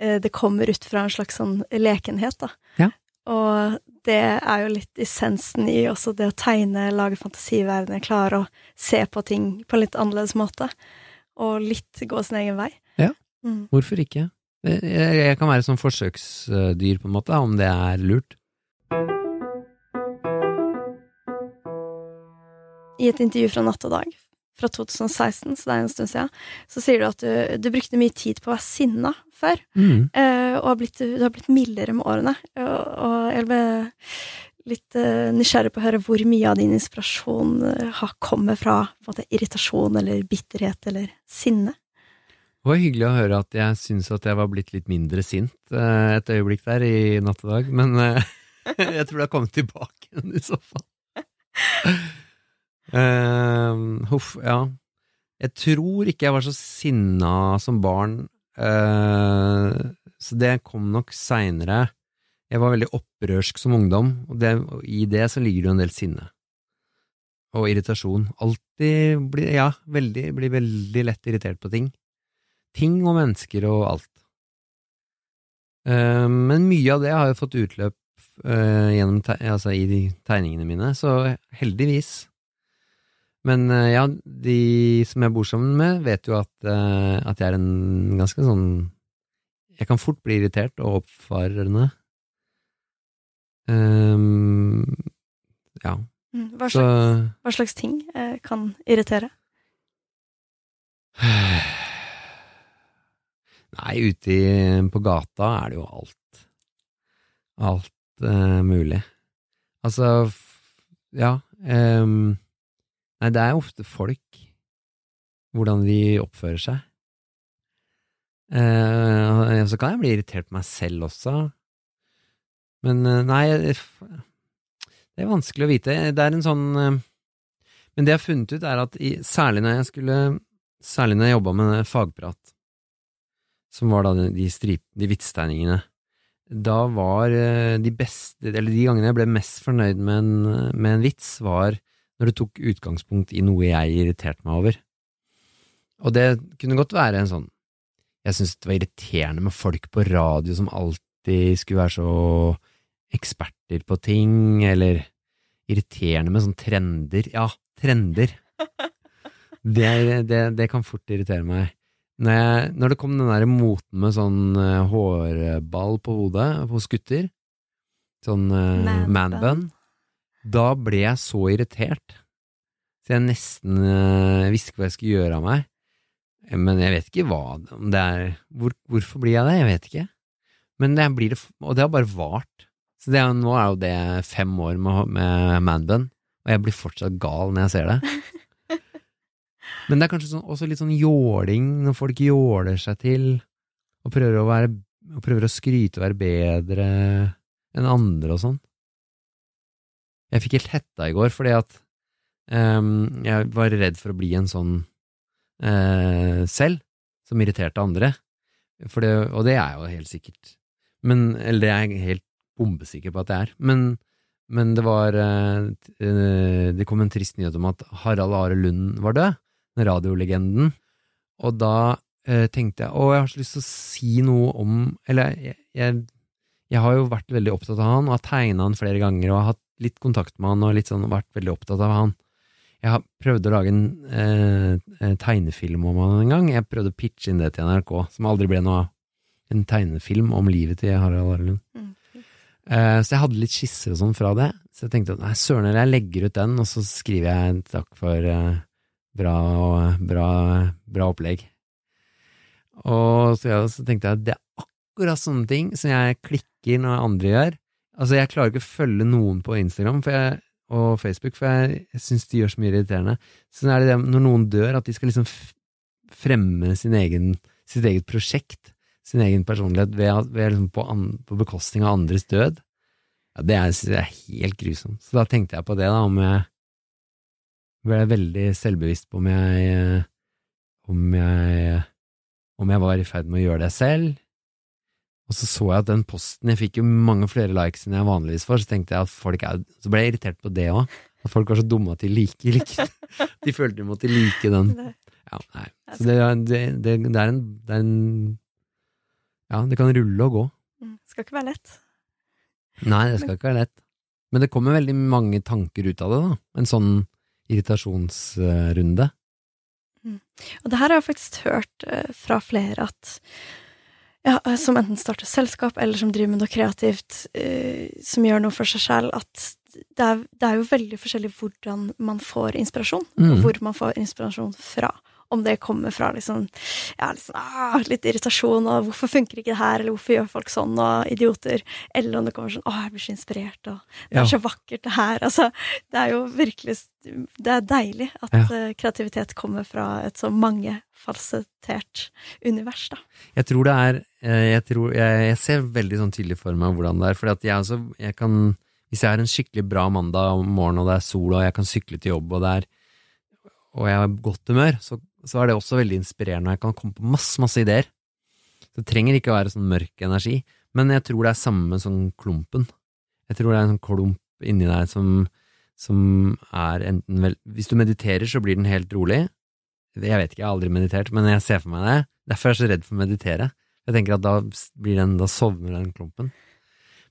eh, det kommer ut fra en slags sånn lekenhet, da. Ja. Og det er jo litt essensen i også det å tegne, lage fantasiverdener, klare å se på ting på en litt annerledes måte, og litt gå sin egen vei. Ja. Mm. Hvorfor ikke? Jeg, jeg kan være sånn forsøksdyr, på en måte, om det er lurt. I et intervju fra Natt og Dag fra 2016, så det er en stund siden, så sier du at du, du brukte mye tid på å være sinna før. Mm. Eh, og har blitt, du har blitt mildere med årene. Og, og jeg ble litt eh, nysgjerrig på å høre hvor mye av din inspirasjon eh, har kommet fra måte, irritasjon eller bitterhet eller sinne. Det var hyggelig å høre at jeg syns at jeg var blitt litt mindre sint eh, et øyeblikk der i natt og dag, men jeg tror det har kommet tilbake igjen i så fall. Uh, Huff, ja. Jeg tror ikke jeg var så sinna som barn, uh, så det kom nok seinere. Jeg var veldig opprørsk som ungdom, og, det, i det så ligger det jo en del sinne. Og irritasjon. Alltid blir, ja, veldig, blir veldig lett irritert på ting ting og mennesker og alt. Eh, men mye av det har jo fått utløp eh, gjennom altså i de tegningene mine, så heldigvis. Men eh, ja, de som jeg bor sammen med, vet jo at, at jeg er en ganske sånn Jeg kan fort bli irritert og oppfarende. Um, ja, Hva Hva, så slags, hva slags ting eh, kan irritere? Nei, ute i, på gata er det jo alt. Alt eh, mulig. Altså, ja ehm, Nei, det er ofte folk. Hvordan de oppfører seg. Eh, så kan jeg bli irritert på meg selv også. Men eh, nei, det er vanskelig å vite. Det er en sånn eh, Men det jeg har funnet ut, er at i, særlig når jeg skulle Særlig når jeg jobba med fagprat, som var da de, strip, de vitstegningene, da var eh, de beste, eller de gangene jeg ble mest fornøyd med en, med en vits, var når det tok utgangspunkt i noe jeg irriterte meg over. Og det kunne godt være en sånn Jeg syntes det var irriterende med folk på radio som alltid skulle være så eksperter på ting, eller irriterende med sånne trender. Ja, trender. Det, det, det kan fort irritere meg. Når, jeg, når det kom den der moten med sånn eh, hårball på hodet hos gutter, sånn uh, man-bun, da ble jeg så irritert. Så jeg nesten uh, visste ikke hva jeg skulle gjøre av meg. Men jeg vet ikke hva om det er hvor, Hvorfor blir jeg det? Jeg vet ikke. Men det blir det, og det har bare vart. Så det nå er jo det fem år med, med manbun, og jeg blir fortsatt gal når jeg ser det. Men det er kanskje sånn, også litt sånn jåling, når folk jåler seg til og prøver å, være, og prøver å skryte og være bedre enn andre og sånn. Jeg fikk helt hetta i går fordi at um, jeg var redd for å bli en sånn uh, selv, som irriterte andre. Det, og det er jeg jo helt sikkert. Men, eller det er jeg helt bombesikker på at det er. Men, men det var eh, eh, Det kom en trist nyhet om at Harald Are Lund var død, den radiolegenden. Og da eh, tenkte jeg å, jeg har så lyst til å si noe om Eller jeg, jeg, jeg har jo vært veldig opptatt av han, og har tegna han flere ganger, og har hatt litt kontakt med han, og litt sånn, vært veldig opptatt av han. Jeg har prøvd å lage en eh, tegnefilm om han en gang. Jeg prøvde å pitche inn det til NRK, som aldri ble noe av. En tegnefilm om livet til Harald Arlund. Mm. Eh, så jeg hadde litt skisser og sånn fra det. Så jeg tenkte at nei, søren heller, jeg legger ut den, og så skriver jeg takk for eh, bra, bra, bra opplegg. Og så, ja, så tenkte jeg at det er akkurat sånne ting som jeg klikker når andre gjør. Altså, jeg klarer ikke å følge noen på Instagram jeg, og Facebook, for jeg, jeg syns de gjør så mye irriterende. Så er det det når noen dør, at de skal liksom fremme egen, sitt eget prosjekt, sin egen personlighet, ved, ved liksom på, an, på bekostning av andres død. Ja, det er, det er helt grusomt. Så da tenkte jeg på det, da, om jeg ble veldig selvbevisst på om jeg om jeg om jeg var i ferd med å gjøre det selv. Og så så jeg at den posten Jeg fikk jo mange flere likes enn jeg vanligvis får, så tenkte jeg at folk er Så ble jeg irritert på det òg. At folk var så dumme at de liker like De følte de måtte like den. Ja, nei. Så det, det, det, det, er en, det er en Ja, det kan rulle og gå. Det Skal ikke være lett. Nei, det skal ikke være lett. Men det kommer veldig mange tanker ut av det, da. En sånn irritasjonsrunde. Og det her har jeg faktisk hørt eh, fra flere at ja, som enten starter selskap, eller som driver med noe kreativt, eh, som gjør noe for seg selv, at det er, det er jo veldig forskjellig hvordan man får inspirasjon, Mm. hvor man får inspirasjon fra. Om det kommer fra liksom, ja, liksom ah, litt irritasjon, og hvorfor funker ikke det her, eller hvorfor gjør folk sånn, og idioter, eller om det kommer sånn, å, jeg blir så inspirert, og det er Ja. så vakkert det her, altså, det er jo virkelig, det er deilig at Ja. eh, kreativitet kommer fra et så mangefasettert univers, da. Jeg tror det er eh, Jeg, tror, jeg, jeg ser veldig sånn tydelig for meg hvordan det er. For jeg altså, jeg kan Hvis jeg har en skikkelig bra mandag om morgenen, og det er sol, og jeg kan sykle til jobb, og det er Og jeg har godt humør, så, så er det også veldig inspirerende, og jeg kan komme på masse, masse ideer. Det trenger ikke å være sånn mørk energi, men jeg tror det er samme som klumpen. Jeg tror det er en sånn klump inni deg som, som er enten vel Hvis du mediterer, så blir den helt rolig. Jeg vet ikke, jeg har aldri meditert, men jeg ser for meg det. Derfor er jeg så redd for å meditere. Jeg tenker at da, den, da sovner den klumpen.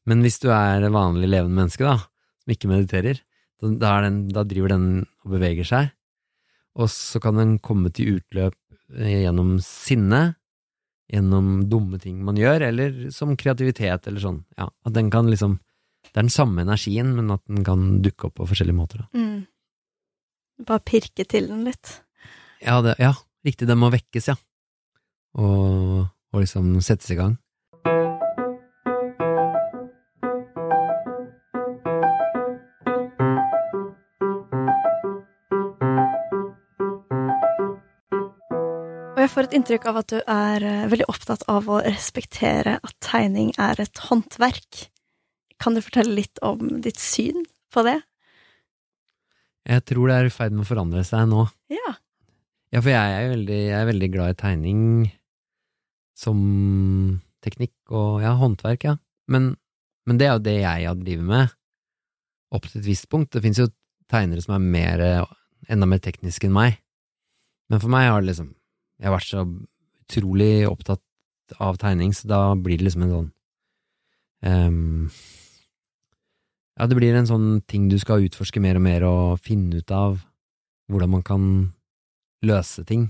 Men hvis du er vanlig levende menneske, da, som ikke mediterer, da, er den, da driver den og beveger seg, og så kan den komme til utløp eh, gjennom sinne, gjennom dumme ting man gjør, eller som kreativitet, eller sånn. Ja, at den kan liksom Det er den samme energien, men at den kan dukke opp på forskjellige måter. Da. Mm. Bare pirke til den litt. Ja, det, ja, riktig, den må vekkes, ja. Og, og liksom settes i gang. Jeg får et inntrykk av at du er eh, veldig opptatt av å respektere at tegning er et håndverk. Kan du fortelle litt om ditt syn på det? Jeg tror det er i ferd med å forandre seg nå. Ja. Ja, for jeg er veldig, jeg er veldig glad i tegning som teknikk og ja, håndverk, ja. Men, men det er jo det jeg har drevet med, opp til et visst punkt. Det finnes jo tegnere som er mer, enda mer tekniske enn meg. Men for meg har det liksom Jeg har vært så utrolig opptatt av tegning, så da blir det liksom en sånn um, Ja, det blir en sånn ting du skal utforske mer og mer og finne ut av hvordan man kan løse ting.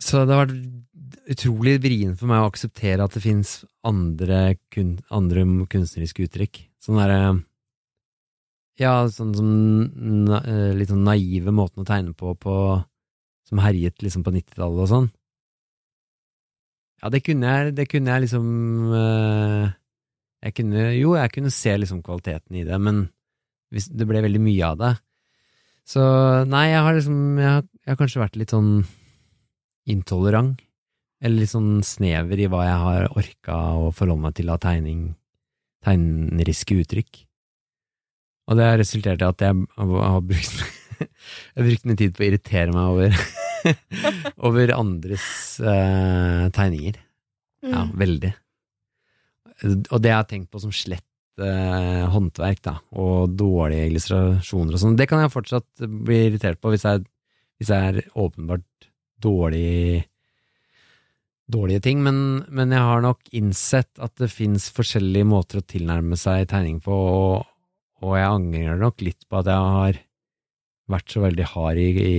Så det har vært utrolig vrient for meg å akseptere at det fins andre, kun, andre kunstneriske uttrykk. Sånn derre Ja, sånn som na, litt sånn naive måten å tegne på, på som herjet liksom på 90-tallet og sånn. Ja, det kunne jeg, det kunne jeg liksom øh, Jeg kunne Jo, jeg kunne se liksom kvaliteten i det, men det ble veldig mye av det. Så nei, jeg har liksom Jeg jeg har kanskje vært litt sånn intolerant, eller litt sånn snever i hva jeg har orka å forholde meg til av tegning, tegneriske uttrykk. Og det har resultert i at jeg har brukt, jeg har brukt mye tid på å irritere meg over, over andres eh, tegninger. Ja, Mm. veldig. Og det jeg har tenkt på som slett eh, håndverk, da, og dårlige illustrasjoner og sånn, det kan jeg fortsatt bli irritert på hvis jeg, hvis jeg er åpenbart dårlig dårlige ting, men, men jeg har nok innsett at det fins forskjellige måter å tilnærme seg tegning på, og, og jeg angrer nok litt på at jeg har vært så veldig hard i, i,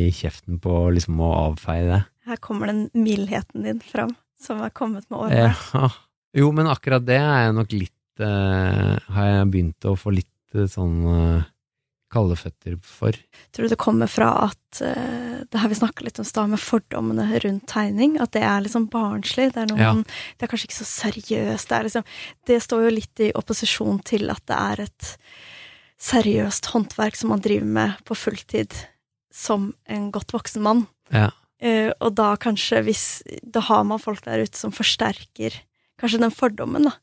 i kjeften på liksom å avfeie det. Her kommer den mildheten din fram, som har kommet med årene. Ja. Jo, men akkurat det er jeg nok litt eh, Har jeg begynt å få litt eh, sånn eh, kalde føtter for. Tror du det kommer fra at uh, det her vi snakka litt om i stad, med fordommene rundt tegning, at det er liksom barnslig? Det er, noen, det er kanskje ikke så seriøst. Det, er liksom, det står jo litt i opposisjon til at det er et seriøst håndverk som man driver med på fulltid som en godt voksen mann. Ja. Uh, og da kanskje hvis Da har man folk der ute som forsterker kanskje den fordommen, da.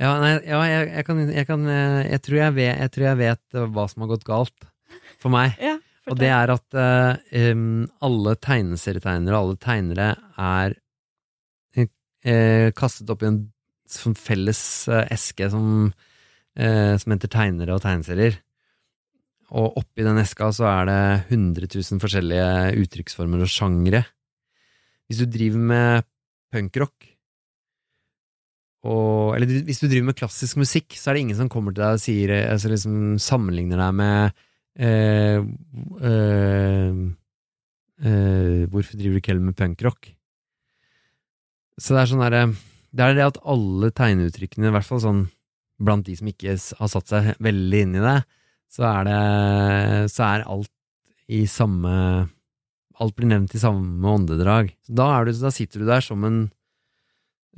Ja, nei, ja jeg, jeg, kan, jeg, kan, eh, jeg, tror jeg, vet, jeg tror jeg vet eh, hva som har gått galt for meg. Ja, Og det er at uh, um, alle tegneserietegnere og alle tegnere er uh, kastet opp i en sånn felles eske som, eh, som heter tegnere og tegneserier. Og oppi den eska så er det 100 000 forskjellige uttrykksformer og sjangre. Hvis du driver med punkrock, og, eller hvis du driver med klassisk musikk, så er det ingen som kommer til deg og sier, eh, altså liksom sammenligner deg med eh, eh, eh, Hvorfor driver du ikke heller med punkrock? Så det er sånn derre Det er det at alle tegneuttrykkene, i hvert fall sånn blant de som ikke har satt seg veldig inn i det, så er det Så er alt i samme Alt blir nevnt i samme åndedrag. Så da, du, da sitter du der som en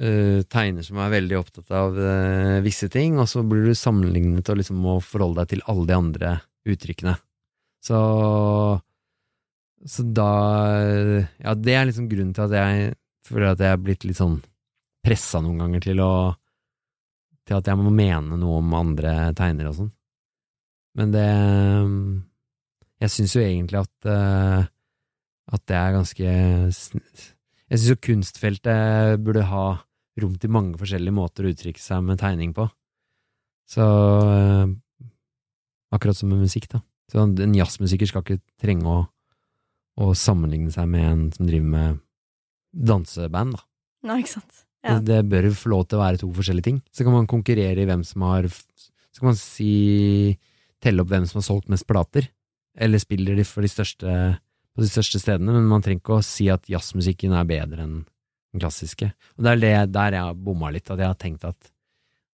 uh, tegner som er veldig opptatt av uh, visse ting, og så blir du sammenlignet og liksom må forholde deg til alle de andre uttrykkene. Så Så da Ja, det er liksom grunnen til at jeg føler at jeg er blitt litt sånn pressa noen ganger til å Til at jeg må mene noe om andre tegnere og sånn. Men det Jeg syns jo egentlig at eh, at det er ganske Jeg syns jo kunstfeltet burde ha rom til mange forskjellige måter å uttrykke seg med tegning på. Så eh, Akkurat som med musikk, da. Så en jazzmusiker skal ikke trenge å, å sammenligne seg med en som driver med danseband, da. Nei, ikke sant. Ja. Det, det bør få lov til å være to forskjellige ting. Så kan man konkurrere i hvem som har Så kan man si Telle opp hvem som har solgt mest plater, eller spiller de for de største på de største stedene, men man trenger ikke å si at jazzmusikken er bedre enn den klassiske. Og det er det der jeg har bomma litt, at jeg har tenkt at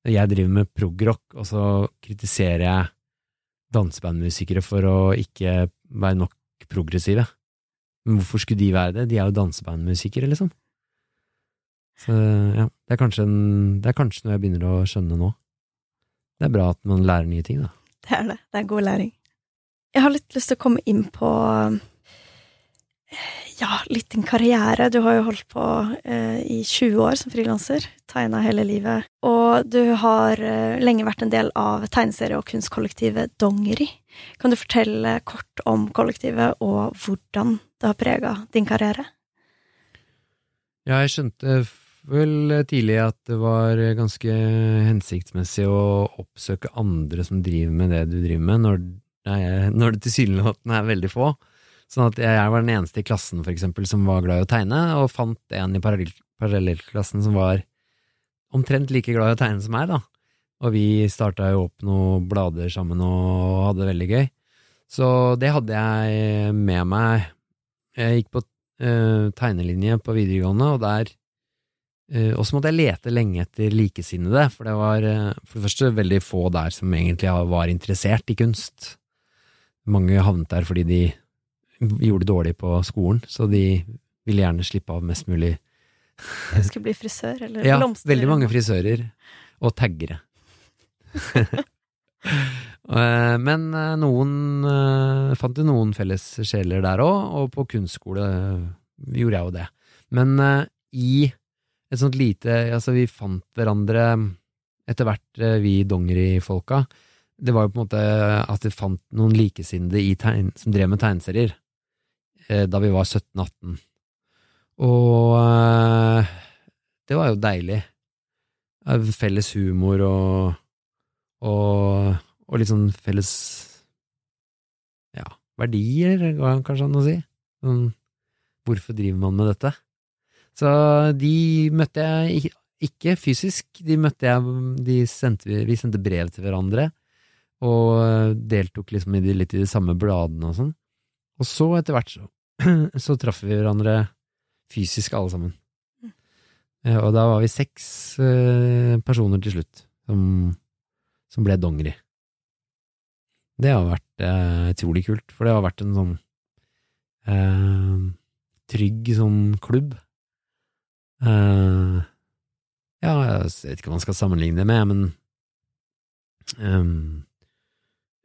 jeg driver med progrock, og så kritiserer jeg dansebandmusikere for å ikke være nok progressive. Men hvorfor skulle de være det? De er jo dansebandmusikere, liksom. Så ja, det er, kanskje en, det er kanskje noe jeg begynner å skjønne nå. Det er bra at man lærer nye ting, da. Det er det. Det er god læring. Jeg har litt lyst til å komme inn på ja, litt din karriere. Du har jo holdt på eh, i 20 år som frilanser, tegna hele livet. Og du har eh, lenge vært en del av tegneserie- og kunstkollektivet Dongeri. Kan du fortelle kort om kollektivet, og hvordan det har prega din karriere? Ja, jeg skjønte vel tidlig at det var ganske hensiktsmessig å oppsøke andre som driver med det du driver med, når, nei, når det tilsynelatende er veldig få. Sånn at jeg var den eneste i klassen, for eksempel, som var glad i å tegne, og fant en i parallell, parallellklassen som var omtrent like glad i å tegne som meg, da. Og vi starta jo opp noen blader sammen og hadde det veldig gøy. Så det hadde jeg med meg. Jeg gikk på uh, tegnelinje på videregående, og der Og så måtte jeg lete lenge etter likesinnede, for det var uh, for det første veldig få der som egentlig var interessert i kunst. Mange havnet der fordi de gjorde det dårlig på skolen, så de ville gjerne slippe av mest mulig. Jeg skulle bli frisør eller ja, blomster. veldig mange frisører. Og taggere. Men noen fant jo noen felles sjeler der òg, og på kunstskole gjorde jeg jo det. Men i et sånt lite Altså, vi fant hverandre etter hvert, vi dongerifolka. Det var jo på en måte at vi fant noen likesinnede som drev med tegneserier da vi var 17-18. Og det var jo deilig. Felles humor og, og, og litt sånn felles ja, verdier, kanskje an å si. Sånn, hvorfor driver man med dette? Så de møtte jeg ikke, fysisk, de møtte jeg de sendte, Vi sendte brev til hverandre og deltok liksom i de, litt i de samme bladene og sånn. Og så, etter hvert, så, så traff vi hverandre fysisk, alle sammen. Mm. Og da var vi seks uh, personer til slutt som, som ble dongeri. Det har vært uh, utrolig kult, for det har vært en sånn eh, trygg sånn klubb. Ja, jeg vet ikke hva man skal sammenligne det med, men um,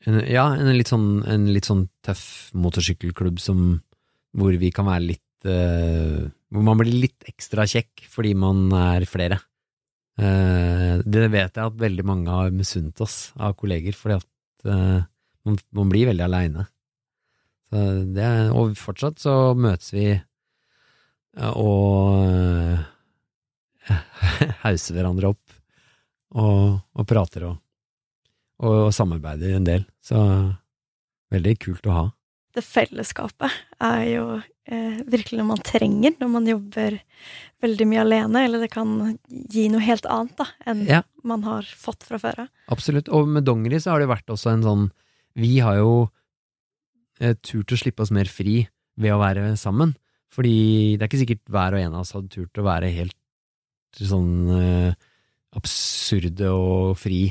en, ja, en litt sånn, en litt sånn tøff motorsykkelklubb som, hvor vi kan være litt uh, Hvor man blir litt ekstra kjekk fordi man er flere. Uh, det vet jeg at veldig mange har misunt oss av kolleger, fordi at uh, man, man, blir veldig aleine. Og fortsatt så møtes vi og hauser hverandre opp og, og prater og og, samarbeider en del. Så veldig kult å ha. Det fellesskapet er jo eh, virkelig noe man trenger når man jobber veldig mye alene, eller det kan gi noe helt annet da, enn ja. man har fått fra før av. Absolutt. Og med dongeri så har det vært også en sånn Vi har jo eh, turt å slippe oss mer fri ved å være sammen. Fordi det er ikke sikkert hver og en av oss hadde turt å være helt sånn eh, absurde og fri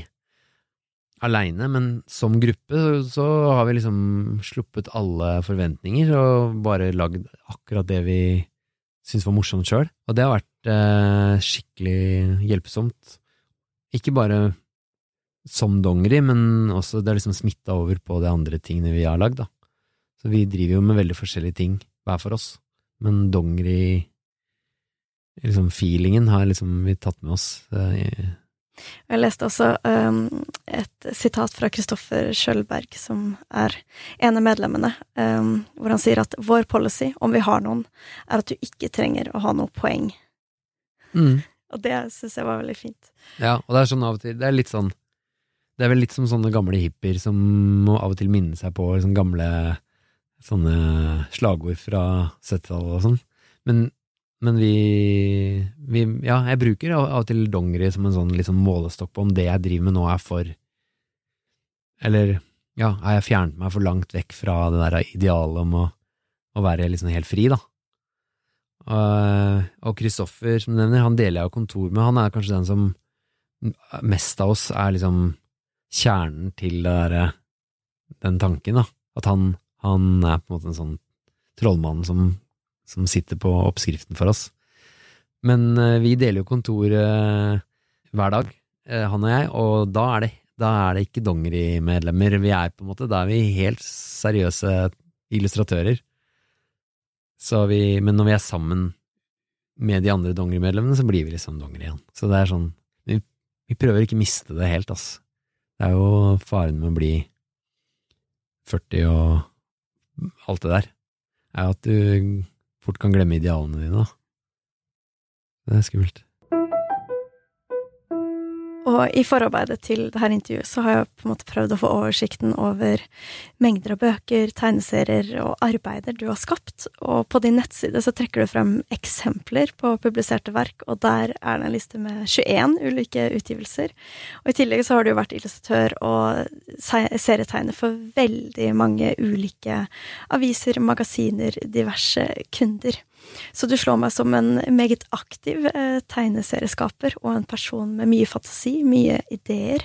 aleine, men som gruppe så har vi liksom sluppet alle forventninger og bare lagd akkurat det vi syntes var morsomt sjøl. Og det har vært eh, skikkelig hjelpsomt. Ikke bare som dongeri, men også det har liksom smitta over på de andre tingene vi har lagd, da. Så vi driver jo med veldig forskjellige ting hver for oss, men dongeri liksom feelingen har liksom vi tatt med oss. Eh, jeg leste også um, et sitat fra Kristoffer Schjølberg, som er en av medlemmene, um, hvor han sier at vår policy, om vi har noen, er at du ikke trenger å ha noe poeng. Mm. Og det syns jeg var veldig fint. Ja, og det er sånn av og til Det er litt sånn Det er vel litt som sånne gamle hippier som må av og til minne seg på liksom gamle sånne slagord fra 70-tallet og sånn. Men men vi, vi, Ja, jeg bruker av og til dongeri som en sånn liksom målestokk på om det jeg driver med nå, er for Eller ja, har jeg fjernet meg for langt vekk fra det der idealet om å, å være liksom helt fri, da? Og Kristoffer, som du nevner, han deler jeg jo kontor med. Han er kanskje den som mest av oss er liksom kjernen til det der, den tanken, da. At han, han er på en måte en sånn trollmann som som sitter på oppskriften for oss. Men uh, vi deler jo kontor uh, hver dag, uh, han og jeg, og da er det, da er det ikke dongerimedlemmer. Vi er på en måte, da er vi helt seriøse illustratører. Vi, men når vi er sammen med de andre dongerimedlemmene, så blir vi liksom dongeri igjen. Så det er sånn vi, vi prøver ikke å miste det helt, ass. Det er jo faren med å bli 40 og alt det der, er at du fort kan glemme idealene dine. Det er skummelt. Og i forarbeidet til dette intervjuet så har jeg på en måte prøvd å få oversikten over mengder av bøker, tegneserier og arbeider du har skapt, og på din nettside så trekker du frem eksempler på publiserte verk, og der er det en liste med 21 ulike utgivelser. Og i tillegg så har du jo vært illustratør og serietegner for veldig mange ulike aviser, magasiner, diverse kunder. Så du slår meg som en meget aktiv eh, tegneserieskaper og en person med mye fantasi, mye ideer.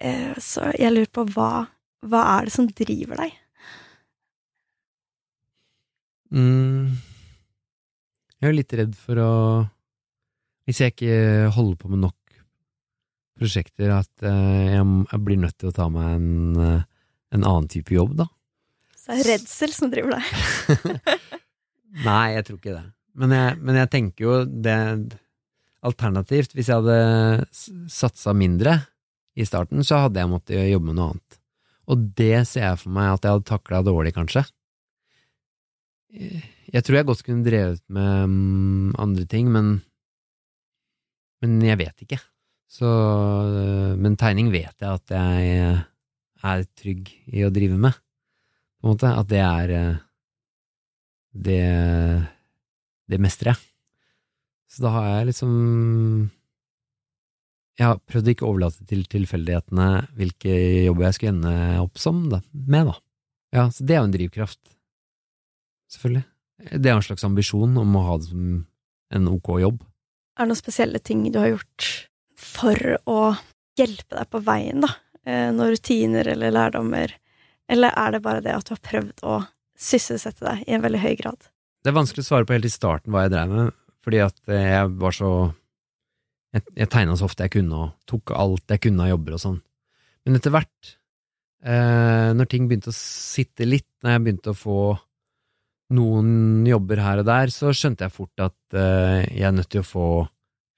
Eh, så jeg lurer på hva, hva er det som driver deg? Mm. Jeg er litt redd for å Hvis jeg ikke holder på med nok prosjekter, at eh, jeg, jeg, blir nødt til å ta meg en, eh, en annen type jobb, da. Så det er redsel som driver deg? Nei, jeg tror ikke det. Men jeg, men jeg tenker jo det Alternativt, hvis jeg hadde satsa mindre i starten, så hadde jeg måttet jobbe med noe annet. Og det ser jeg for meg at jeg hadde takla dårlig, kanskje. Jeg tror jeg godt kunne drevet med mm, andre ting, men Men jeg vet ikke. Så Men tegning vet jeg at jeg er trygg i å drive med, på en måte. At det er det, det mestrer jeg. Så da har jeg liksom Jeg har prøvd å ikke overlate til tilfeldighetene hvilke jobber jeg skulle ende opp som da, med, da. Ja, så det er jo en drivkraft. Selvfølgelig. Det er en slags ambisjon om å ha det som en ok jobb. Er det noen spesielle ting du har gjort for å hjelpe deg på veien, da? Når noen rutiner eller lærdommer? Eller er det bare det at du har prøvd å sysselsette deg i en veldig høy grad? Det er vanskelig å svare på helt i starten hva jeg drev med, fordi at jeg var så Jeg, jeg tegna så ofte jeg kunne, og tok alt jeg kunne av jobber og sånn. Men etter hvert, eh, når ting begynte å sitte litt, når jeg begynte å få noen jobber her og der, så skjønte jeg fort at eh, jeg er nødt til å få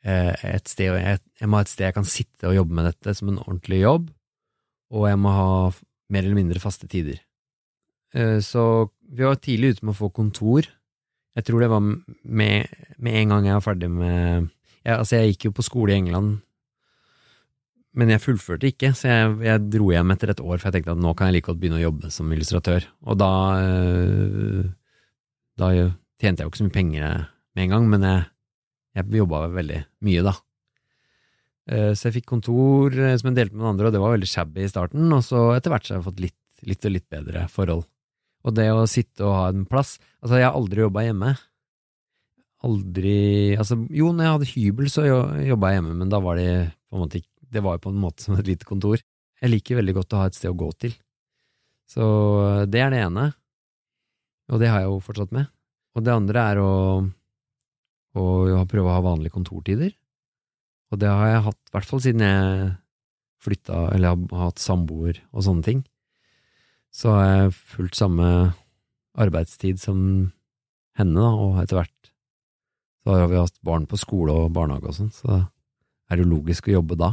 eh, et sted jeg, jeg må ha et sted jeg kan sitte og jobbe med dette som en ordentlig jobb, og jeg må ha mer eller mindre faste tider. Eh, så vi var tidlig ute med å få kontor. Jeg tror det var med, med en gang jeg var ferdig med jeg, Altså, jeg gikk jo på skole i England, men jeg fullførte ikke, så jeg, jeg, dro hjem etter et år, for jeg tenkte at nå kan jeg like godt begynne å jobbe som illustratør. Og da eh, Da tjente jeg jo ikke så mye penger med en gang, men jeg, jeg jobba veldig mye, da. Eh, så jeg fikk kontor som jeg delte med noen andre, og det var veldig shabby i starten, og så etter hvert så har jeg fått litt, litt og litt bedre forhold. Og det å sitte og ha en plass Altså, jeg har aldri jobba hjemme. Aldri Altså, jo, når jeg hadde hybel, så jobba jeg hjemme, men da var det på en måte Det var jo på en måte som et lite kontor. Jeg liker veldig godt å ha et sted å gå til. Så det er det ene, og det har jeg jo fortsatt med. Og det andre er å, å prøve å ha vanlige kontortider. Og det har jeg hatt, i hvert fall siden jeg flytta, eller har hatt samboer og sånne ting så har jeg fulgt samme arbeidstid som henne, da, og etter hvert så har vi hatt barn på skole og barnehage og sånn, så er det jo logisk å jobbe da.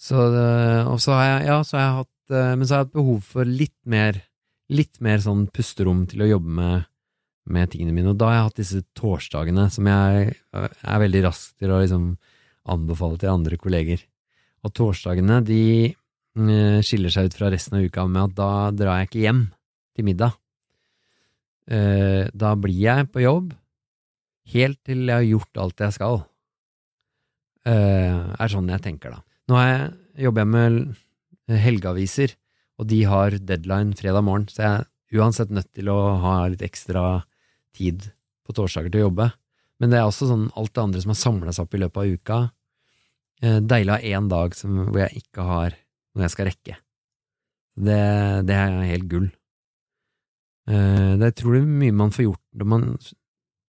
Så og så har jeg, ja, så har jeg hatt eh, Men så har jeg hatt behov for litt mer, litt mer sånn pusterom til å jobbe med, med tingene mine, og da har jeg hatt disse torsdagene som jeg er veldig rask til å liksom anbefale til andre kolleger. Og torsdagene, de skiller seg ut fra resten av uka med at da drar jeg ikke hjem til middag. Eh, da blir jeg på jobb helt til jeg har gjort alt jeg skal. Det er sånn jeg tenker, da. Nå jeg, jobber jeg med helgeaviser, og de har deadline fredag morgen, så jeg er uansett nødt til å ha litt ekstra tid på torsdager til å jobbe. Men det er også sånn alt det andre som har samla seg opp i løpet av uka. Deilig å ha én dag som, hvor jeg ikke har når jeg skal rekke. Det, det er helt gull. Eh, det er utrolig mye man får gjort når man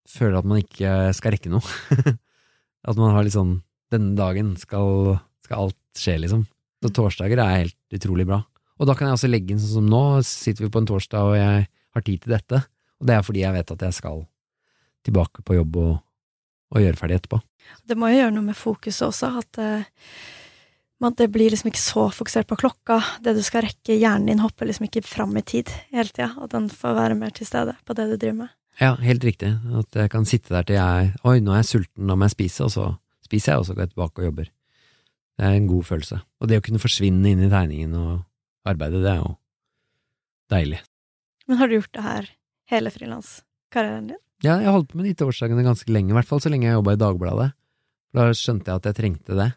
føler at man ikke skal rekke noe. at man har litt sånn Denne dagen skal, skal alt skje, liksom. Så torsdager er helt utrolig bra. Og da kan jeg også legge inn sånn som nå, sitter vi på en torsdag og jeg har tid til dette. Og det er fordi jeg vet at jeg skal tilbake på jobb og, og gjøre ferdig etterpå. Det må jo gjøre noe med fokuset også, at uh men det blir liksom ikke så fokusert på klokka. Det du skal rekke, hjernen din hopper liksom ikke fram i tid hele tida, At den får være mer til stede på det du driver med. Ja, helt riktig. At jeg kan sitte der til jeg Oi, nå er jeg sulten, nå må jeg spise, og så spiser jeg, og så går jeg tilbake og jobber. Det er en god følelse. Og det å kunne forsvinne inn i tegningen og arbeidet, det er jo deilig. Men har du gjort det her hele frilanskarrieren din? Ja, jeg holdt på med de torsdagene ganske lenge, i hvert fall så lenge jeg jobba i Dagbladet. Da skjønte jeg at jeg trengte det.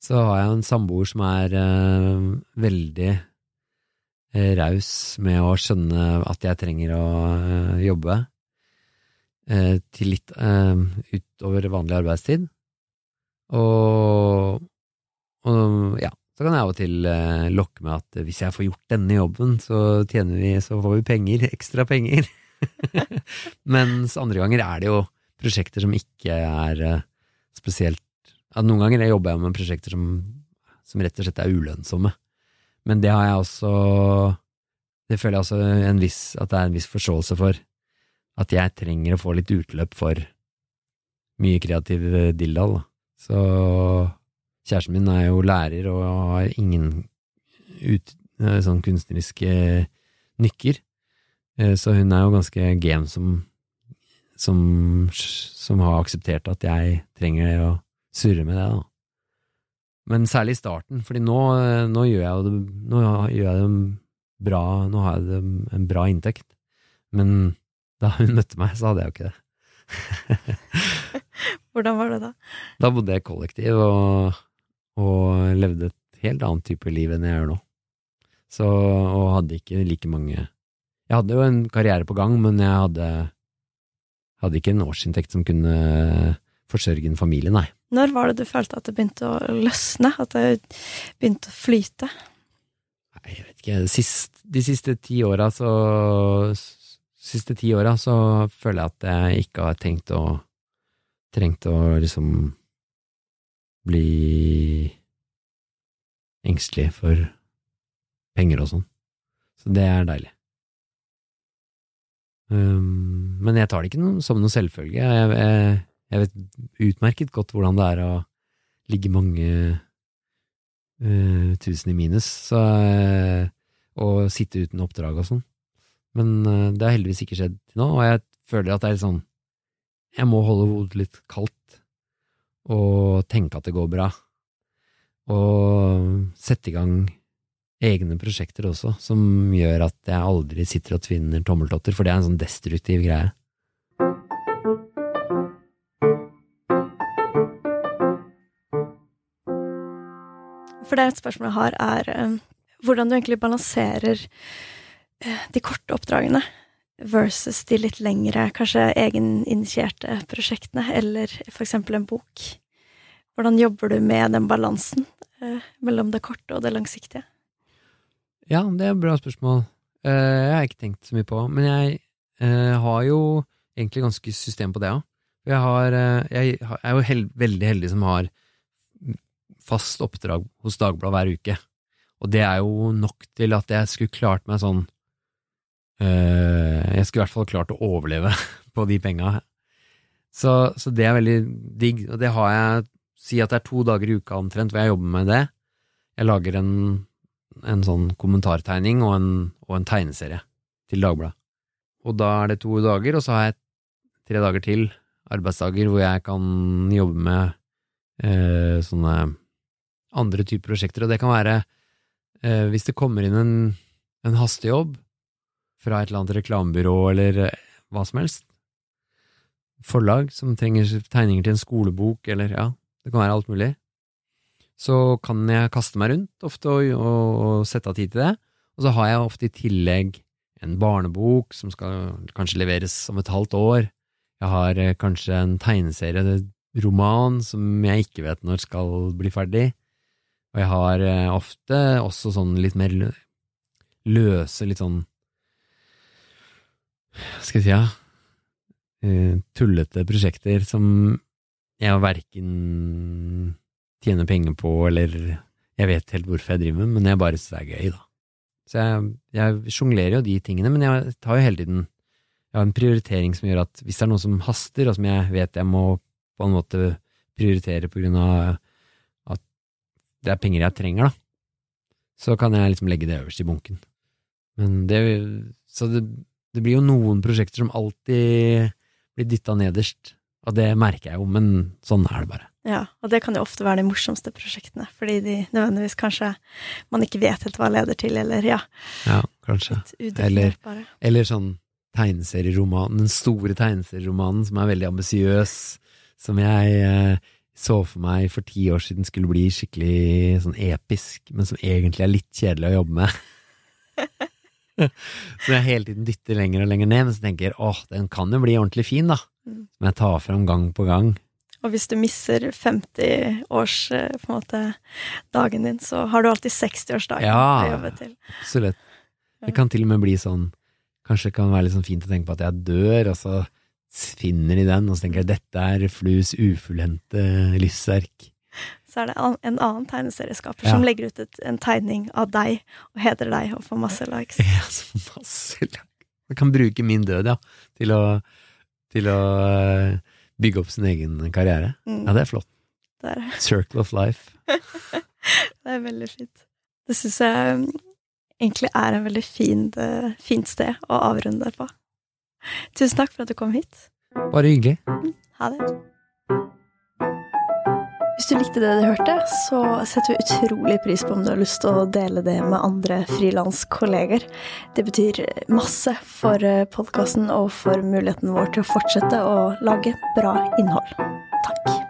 Så har jeg en samboer som er uh, veldig uh, raus med å skjønne at jeg trenger å uh, jobbe til litt utover vanlig arbeidstid. Og, og ja, så kan jeg av og til eh, lokke med at hvis jeg får gjort denne jobben, så tjener vi, så får vi penger, ekstra penger. Mens andre ganger er det jo prosjekter som ikke er eh, spesielt ja, Noen ganger jobber jeg med prosjekter som, som rett og slett er ulønnsomme. Men det har jeg også Det føler jeg også viss, at det er en viss forståelse for. At jeg trenger å få litt utløp for mye kreativ dildal. Så Kjæresten min er jo lærer og har ingen ut, eh, sånn kunstneriske nykker, eh, så hun er jo ganske game som, som, som har akseptert at jeg trenger å surre med det, da. Men særlig i starten, fordi nå, nå, gjør jeg det, nå gjør jeg det bra, nå har jeg det en bra inntekt. Men da hun møtte meg, så hadde jeg jo ikke det. Hvordan var det da? Da bodde jeg i kollektiv, og og levde et helt annet type liv enn jeg gjør nå. Så, og hadde ikke like mange Jeg hadde jo en karriere på gang, men jeg hadde, hadde ikke en årsinntekt som kunne forsørge en familie, nei. Når var det du følte at det begynte å løsne? At det begynte å flyte? Nei, jeg vet ikke. Sist, de siste ti åra så Siste ti åra så føler jeg at jeg ikke har tenkt å Trengt å liksom bli engstelig for penger og sånn. Så det er deilig. Um, men jeg tar det ikke noe, som noe selvfølge. Jeg, jeg, jeg, vet utmerket godt hvordan det er å ligge mange uh, tusen i minus så, uh, og sitte uten oppdrag og sånn. Men uh, det har heldigvis ikke skjedd til nå, og jeg føler at det er litt sånn Jeg må holde hodet litt kaldt og tenke at det går bra. Og sette i gang egne prosjekter også, som gjør at jeg aldri sitter og tvinner tommeltotter, for det er en sånn destruktiv greie. For det er et spørsmål jeg har, er uh, hvordan du egentlig balanserer uh, de korte oppdragene versus de litt lengre, kanskje egeninitierte prosjektene, eller eksempel en bok. Hvordan jobber du med den balansen eh, mellom det korte og det langsiktige? Ja, det er et bra spørsmål. Eh, jeg har ikke tenkt så mye på, men jeg eh, har jo egentlig ganske system på det òg. Jeg, eh, jeg, er jo held, veldig heldig som har fast oppdrag hos Dagbladet hver uke. Og det er jo nok til at jeg skulle klart meg sånn Eh, jeg skulle i hvert fall klart å overleve på de penga. Så, så, det er veldig digg, og det har jeg Si at det er to dager i uka omtrent hvor jeg jobber med det. Jeg lager en, en sånn kommentartegning og en, og en tegneserie til Dagbladet. Og da er det to dager, og så har jeg tre dager til, arbeidsdager, hvor jeg kan jobbe med eh, sånne andre typer prosjekter. Og det kan være, eh, hvis det kommer inn en, en hastejobb, fra et eller annet reklamebyrå eller eh, hva som helst. Forlag som trenger tegninger til en skolebok, eller ja, det kan være alt mulig. Så kan jeg kaste meg rundt ofte og, og, og sette av tid til det. Og så har jeg ofte i tillegg en barnebok som skal kanskje leveres om et halvt år. Jeg har eh, kanskje en tegneserie, en roman, som jeg ikke vet når skal bli ferdig. Og jeg har eh, ofte også sånn litt mer løse, litt sånn Hva skal jeg si, ja, uh, tullete prosjekter som jeg verken tjener penger på, eller jeg vet helt hvorfor jeg driver med, men jeg bare syns det er gøy, da. Så jeg, jeg sjonglerer jo de tingene, men jeg tar jo hele tiden Jeg har en prioritering som gjør at hvis det er noe som haster, og som jeg vet jeg må på en måte prioritere på grunn av det er penger jeg trenger, da, så kan jeg liksom legge det øverst i bunken. Men det Så det det blir jo noen prosjekter som alltid blir dytta nederst, og det merker jeg jo, men sånn er det bare. Ja, og det kan jo ofte være de morsomste prosjektene, fordi de nødvendigvis kanskje man ikke vet helt hva leder til, eller ja, Ja, kanskje. Eller. Eller sånn tegneserieroman, den store tegneserieromanen som er veldig ambisiøs, som jeg eh, så for meg for ti år siden skulle bli skikkelig sånn episk, men som egentlig er litt kjedelig å jobbe med. som jeg hele tiden dytter lenger og lenger ned, men så tenker jeg åh, den kan jo bli ordentlig fin, da. Mm. Som jeg tar fram gang på gang. Og hvis du misser 50-års, eh, din, så har du alltid 60-årsdagen Ja. å jobbe til. Absolutt. Det kan til og med bli sånn Kanskje det kan være litt sånn fint å tenke på at jeg dør, og så finner de den, og så tenker jeg dette er Flus ufullendte lystverk. Så er det en annen tegneserieskaper Ja. som legger ut et, en tegning av deg, og hedrer deg, og får masse likes. Ja, så masse likes. Man kan bruke min død, ja, til å, til å eh, bygge opp sin egen karriere. Mm, Ja, det er flott. det, er, Circle of life. det er veldig fint. Det syns jeg mm, egentlig er en veldig fin, eh, fint sted å avrunde på. Tusen takk for at du kom hit. Bare hyggelig. Ha det. Hvis du likte det du hørte, så setter vi utrolig pris på om du har lyst til å dele det med andre frilanskolleger. Det betyr masse for podkasten og for muligheten vår til å fortsette å lage bra innhold. Takk.